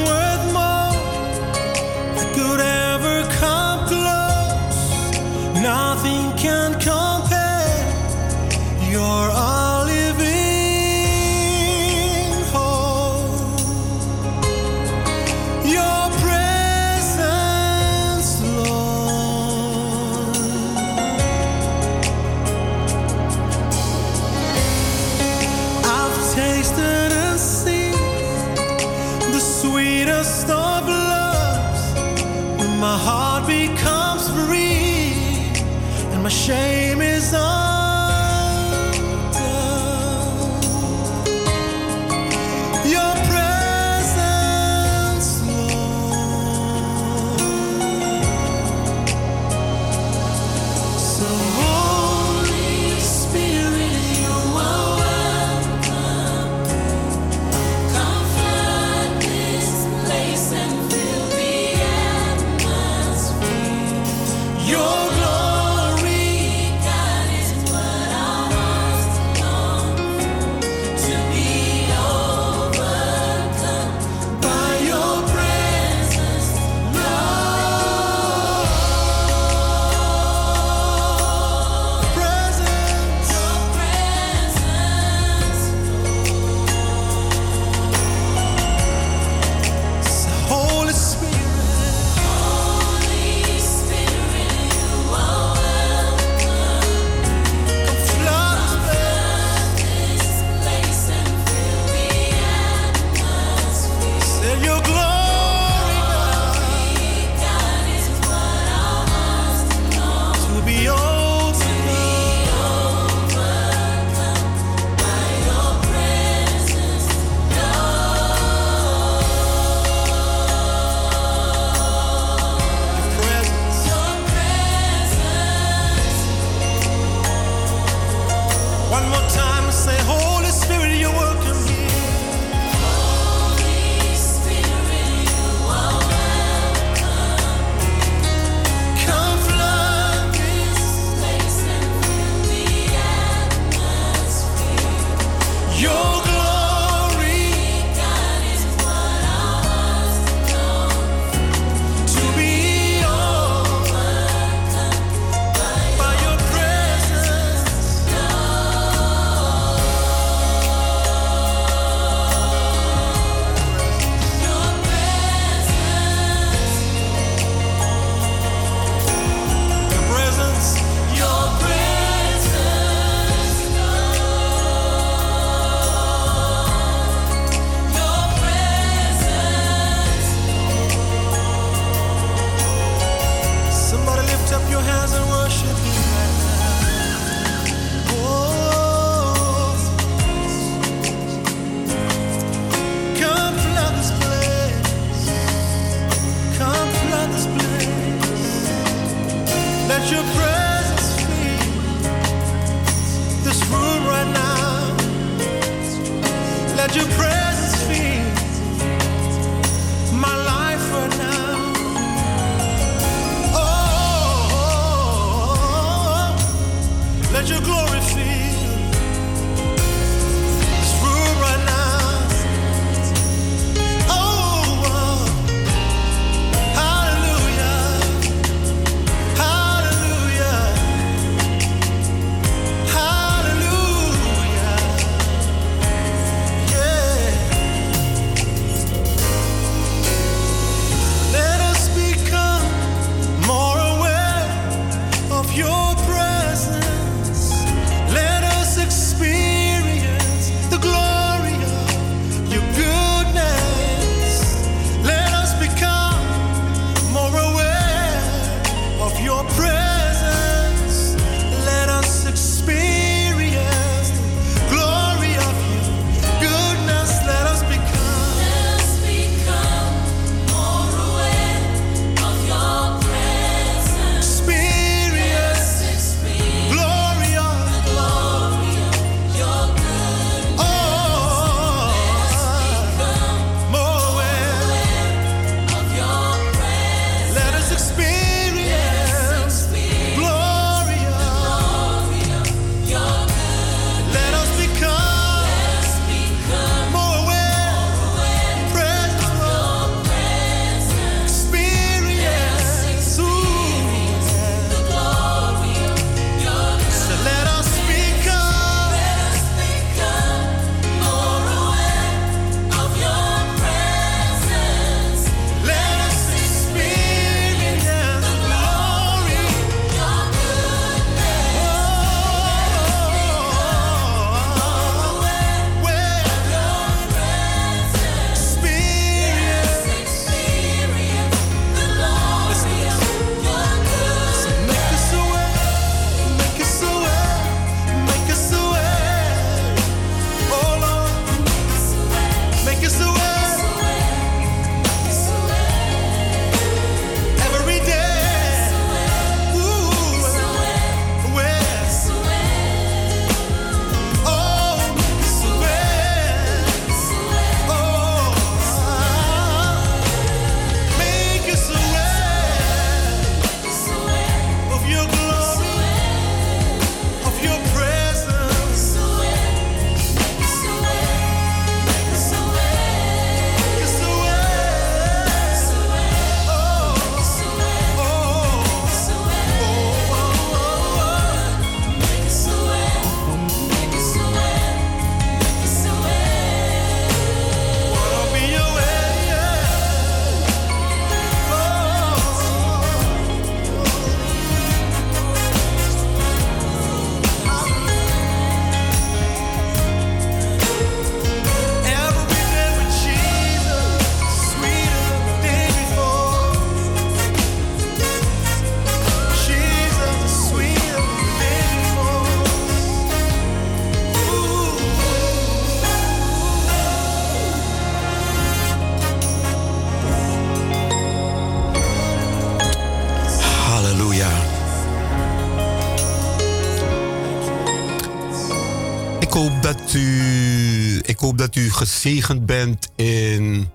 gezegend bent in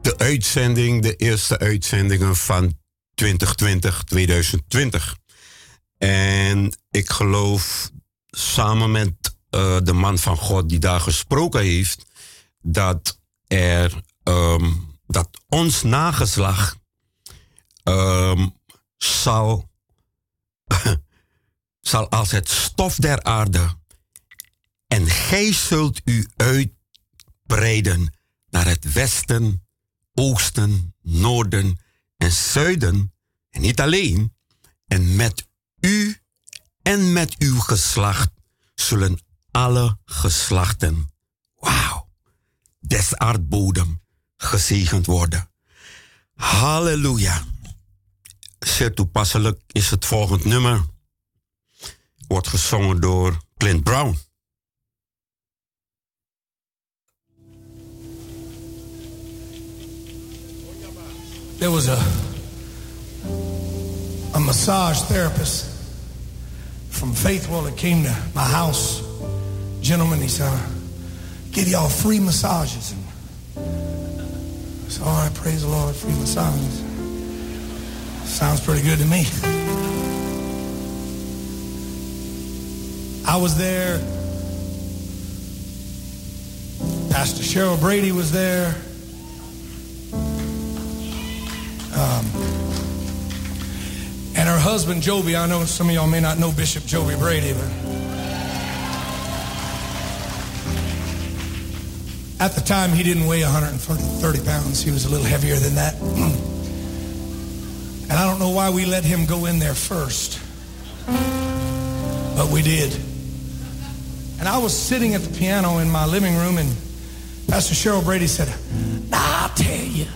de uitzending, de eerste uitzendingen van 2020, 2020. En ik geloof samen met eh, de man van God die daar gesproken heeft, dat er ehm, dat ons nageslag ehm, zal, [laughs] zal als het stof der aarde en gij zult u uitbreiden naar het westen, oosten, noorden en zuiden. En niet alleen. En met u en met uw geslacht zullen alle geslachten, wauw, des aardbodem gezegend worden. Halleluja. Zeer toepasselijk is het volgend nummer. Wordt gezongen door Clint Brown. there was a, a massage therapist from Faithwell that came to my house. Gentleman, he said, I give y'all free massages. And I said, all right, praise the Lord, free massages. Sounds pretty good to me. I was there. Pastor Cheryl Brady was there. Um, and her husband, Joby, I know some of y'all may not know Bishop Joby Brady, but at the time he didn't weigh 130 pounds. He was a little heavier than that. and I don't know why we let him go in there first, but we did. And I was sitting at the piano in my living room, and Pastor Cheryl Brady said, I'll tell you.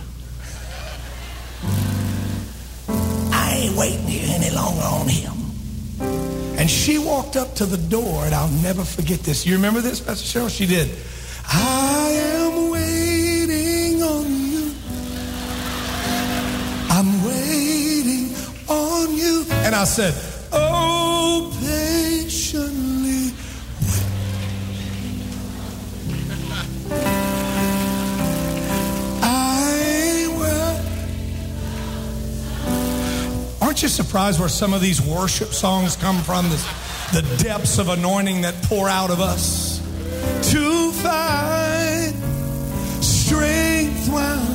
Waiting here any longer on him. And she walked up to the door, and I'll never forget this. You remember this, Pastor Cheryl? She did. I am waiting on you. I'm waiting on you. And I said, Oh, Aren't you surprised where some of these worship songs come from? This, the depths of anointing that pour out of us to find strength while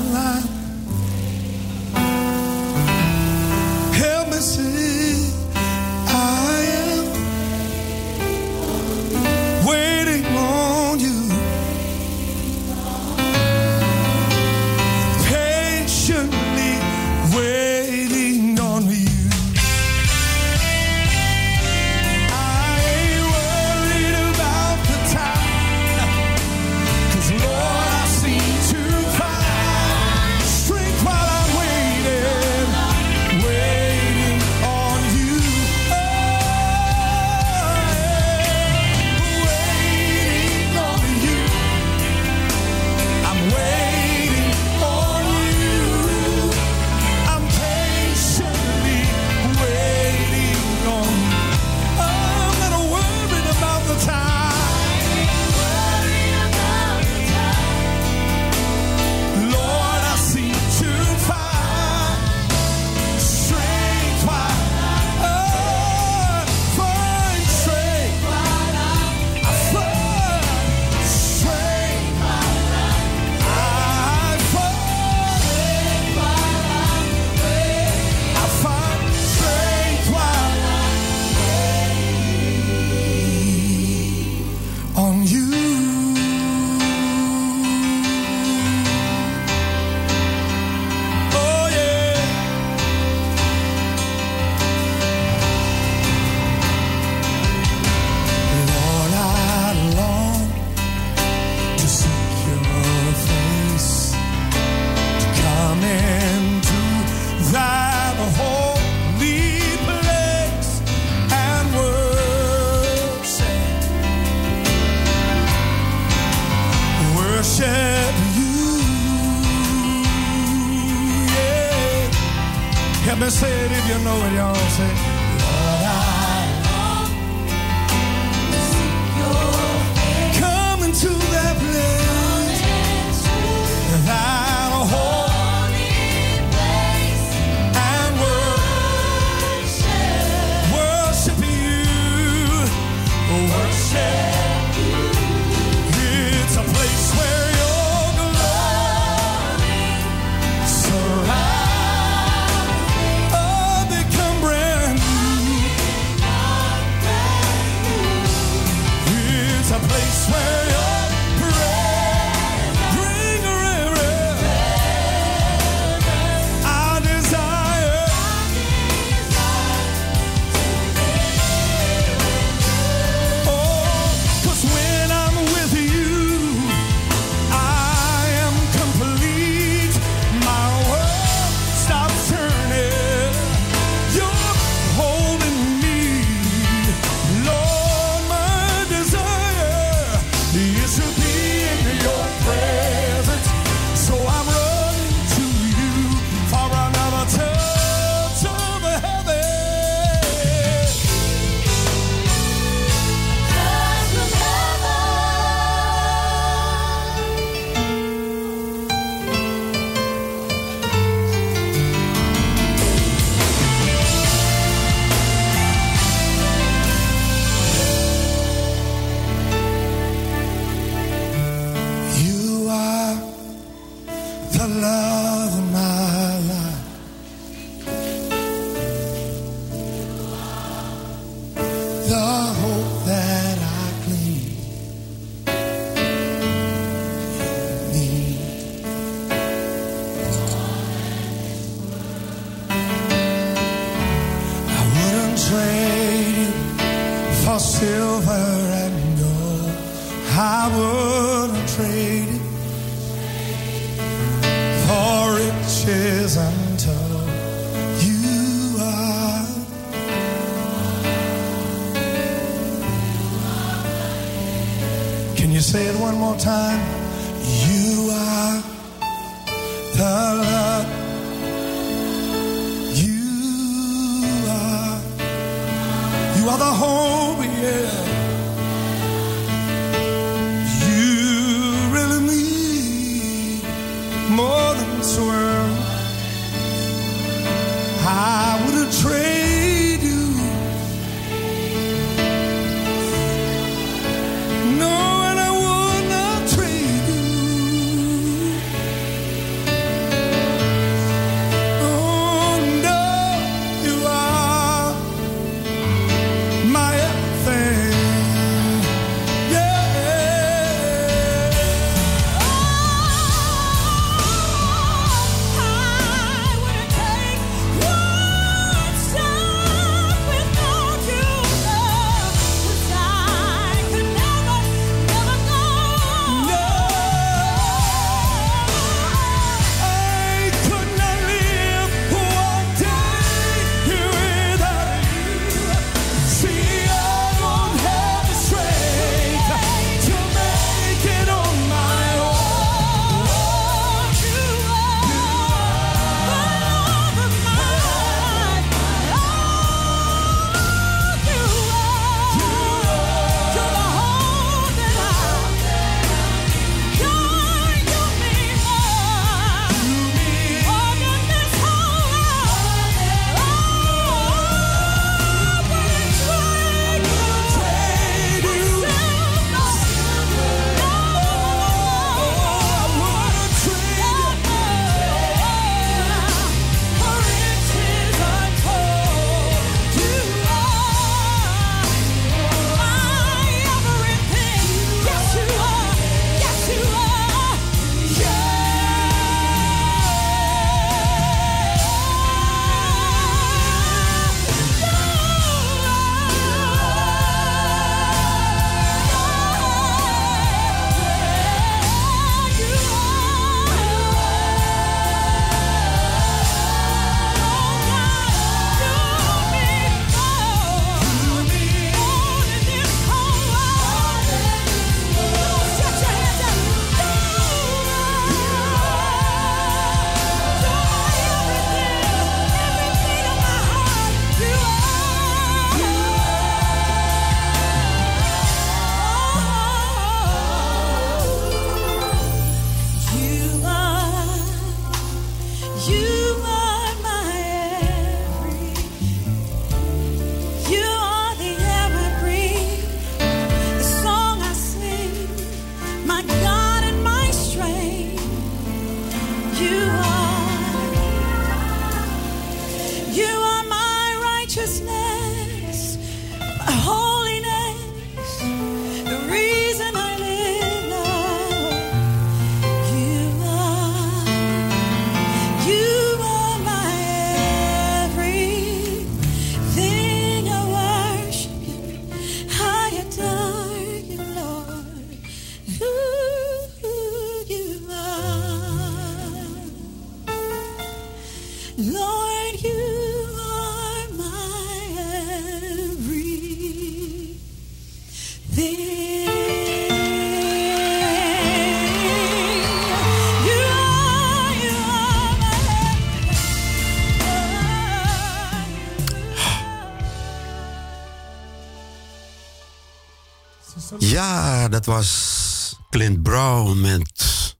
dat was Clint Brown met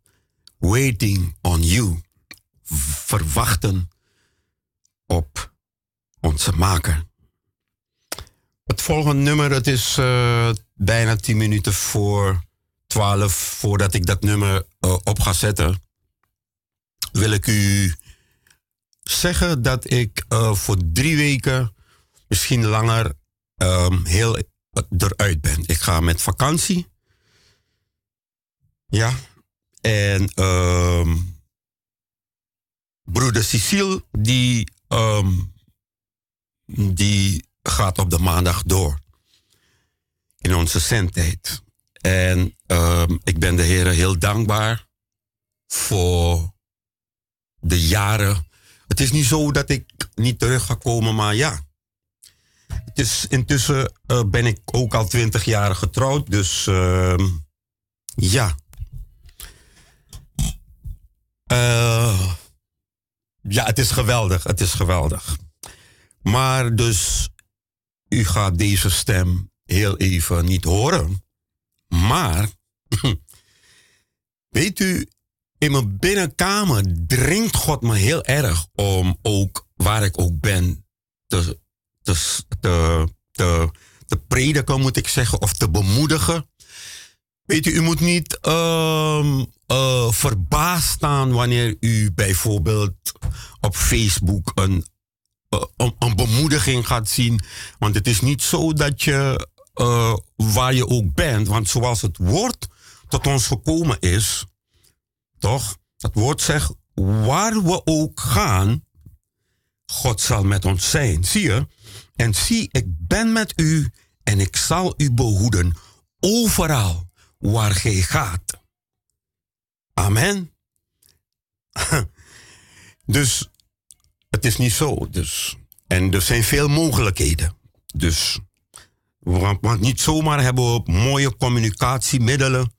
Waiting on You. Verwachten op onze maker. Het volgende nummer, het is eh, bijna 10 minuten voor 12, voordat ik dat nummer eh, op ga zetten, wil ik u zeggen dat ik eh, voor drie weken, misschien langer, ehm, heel eruit ben. Ik ga met vakantie. Ja. En ehm, broeder Cecile, die, ehm, die gaat op de maandag door. In onze zendtijd. En ehm, ik ben de Heer heel dankbaar voor de jaren. Het is niet zo dat ik niet terug ga komen, maar ja. Het is, intussen eh, ben ik ook al twintig jaar getrouwd, dus ja. Eh, ja, het is geweldig, het is geweldig. Maar dus, u gaat deze stem heel even niet horen. Maar, [clears throat] weet u, in mijn binnenkamer dringt God me heel erg om ook, waar ik ook ben, te, te, te, te, prediken, moet ik zeggen, of te bemoedigen. Weet u, u moet niet eh, verbaasd staan wanneer u bijvoorbeeld op Facebook een, eh, een, een bemoediging gaat zien. Want het is niet zo dat je eh, waar je ook bent, want zoals het woord tot ons gekomen is, toch? Het woord zegt, waar we ook gaan, God zal met ons zijn. Zie je? En zie, ik ben met u en ik zal u behoeden overal waar gij gaat. Amen. [laughs] dus het is niet zo. Dus. En er zijn veel mogelijkheden. Dus, want, niet zomaar hebben we mooie communicatiemiddelen.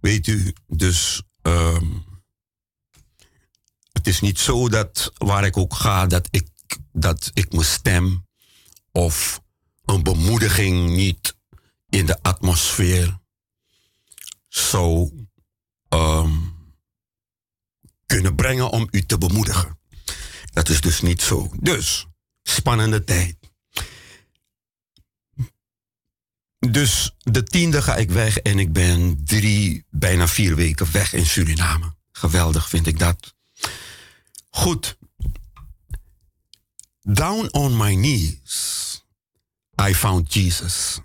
Weet u, dus ehm, het is niet zo dat waar ik ook ga, dat ik, dat ik mijn stem of een bemoediging niet in de atmosfeer zou ehm, kunnen brengen om u te bemoedigen. Dat is dus niet zo. Dus, spannende tijd. Dus de tiende ga ik weg en ik ben drie, bijna vier weken weg in Suriname. Geweldig vind ik dat. Goed. Down on my knees, I found Jesus.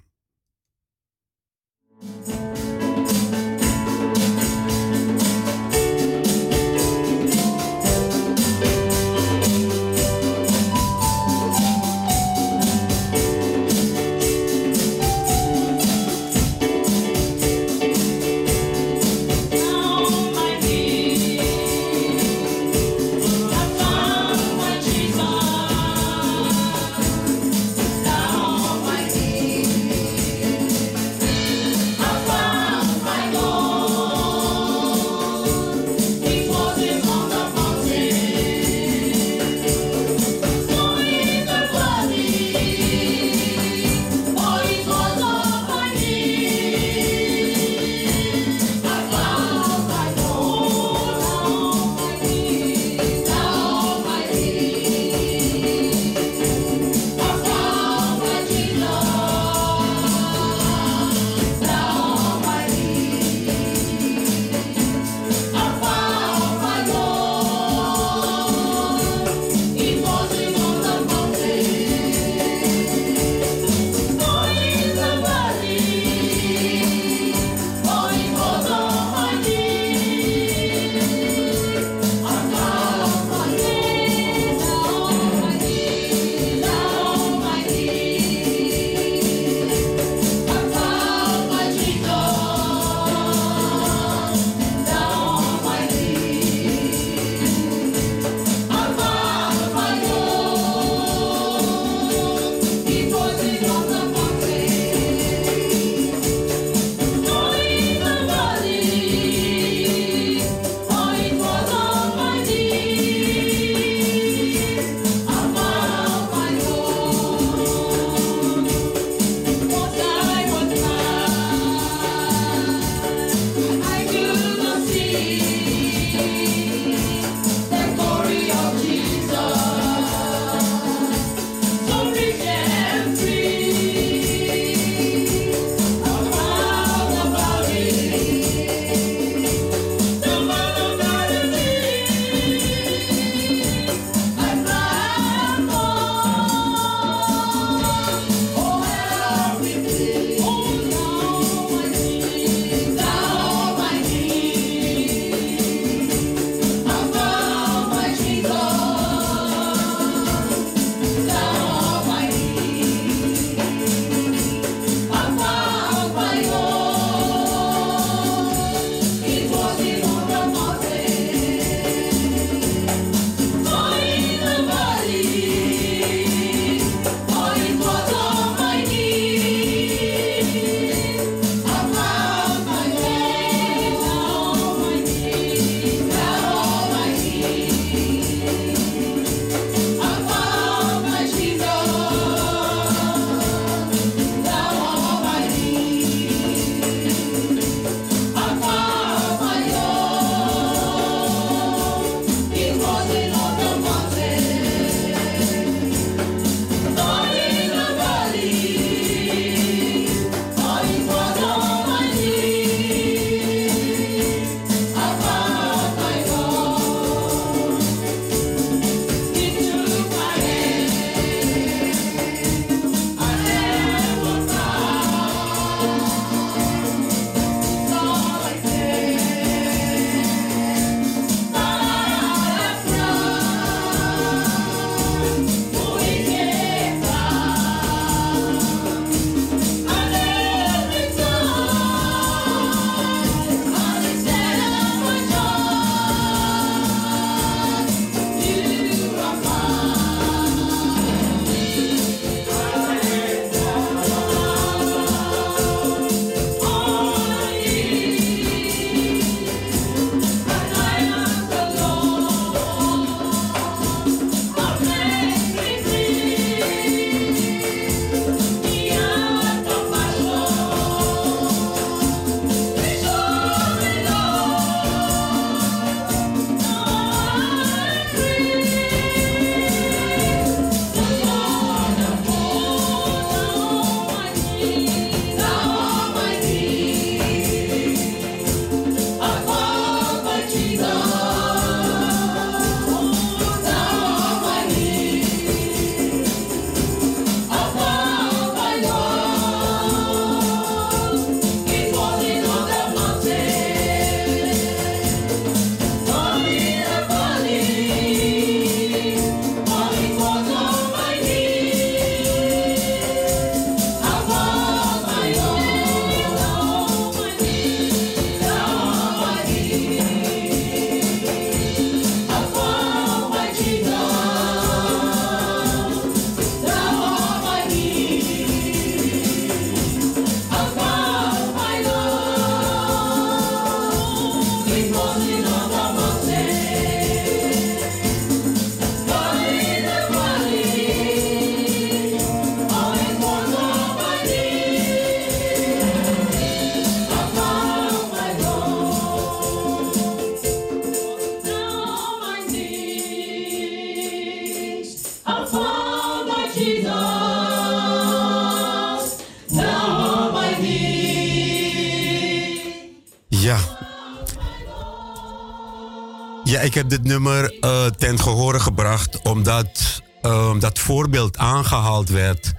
Heb dit nummer uh, ten gehore gebracht omdat uh, dat voorbeeld aangehaald werd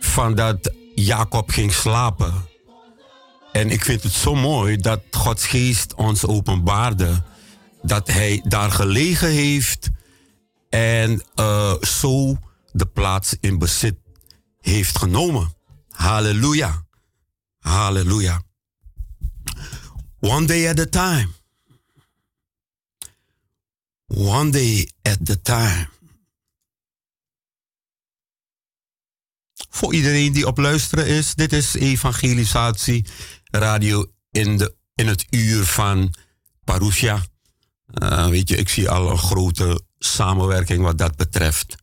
van dat Jacob ging slapen. En ik vind het zo mooi dat Gods geest ons openbaarde dat hij daar gelegen heeft en uh, zo de plaats in bezit heeft genomen. Halleluja. Halleluja. One day at a time. One day at a time. Voor iedereen die op luisteren is, dit is Evangelisatie Radio in, de, in het uur van Parousia. Uh, weet je, ik zie al een grote samenwerking wat dat betreft.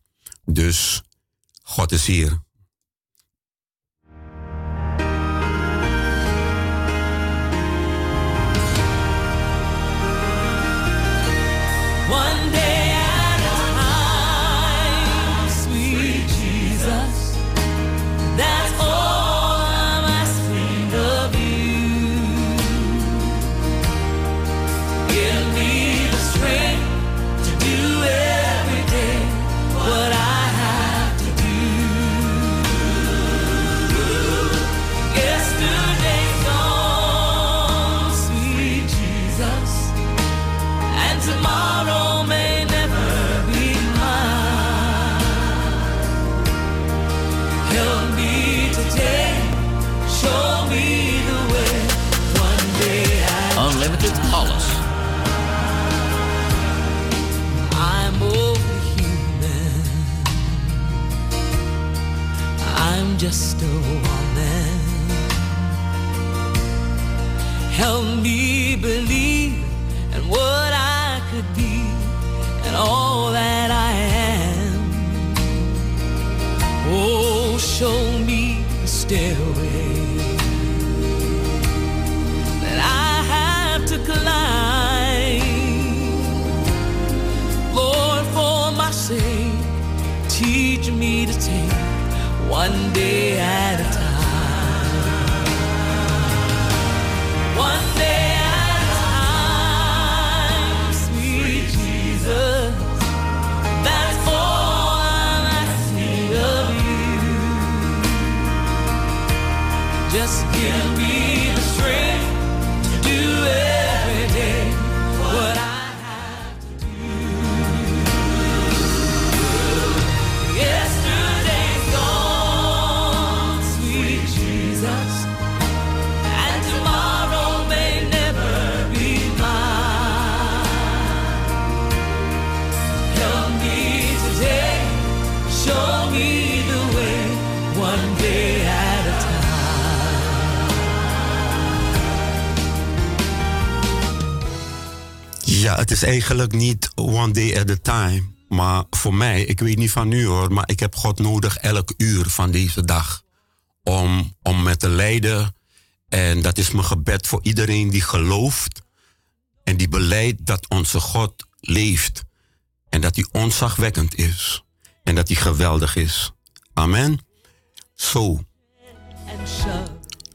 Dus God is hier. Just a woman. Help me believe in what I could be and all that I am. Oh, show me the one day at is eigenlijk niet one day at a time. Maar voor mij, ik weet niet van u hoor, maar ik heb God nodig elk uur van deze dag. Om, om met te leiden. En dat is mijn gebed voor iedereen die gelooft. En die beleidt dat onze God leeft. En dat hij onzagwekkend is. En dat hij geweldig is. Amen. Zo.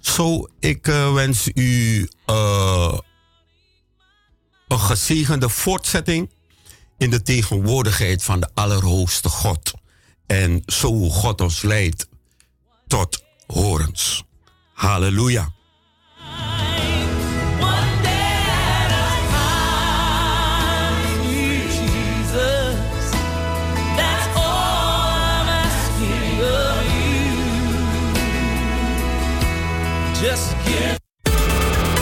Zo, ik eh, wens u eh, een gezegende voortzetting in de tegenwoordigheid van de Allerhoogste God. En zo God ons leidt tot horens. Halleluja.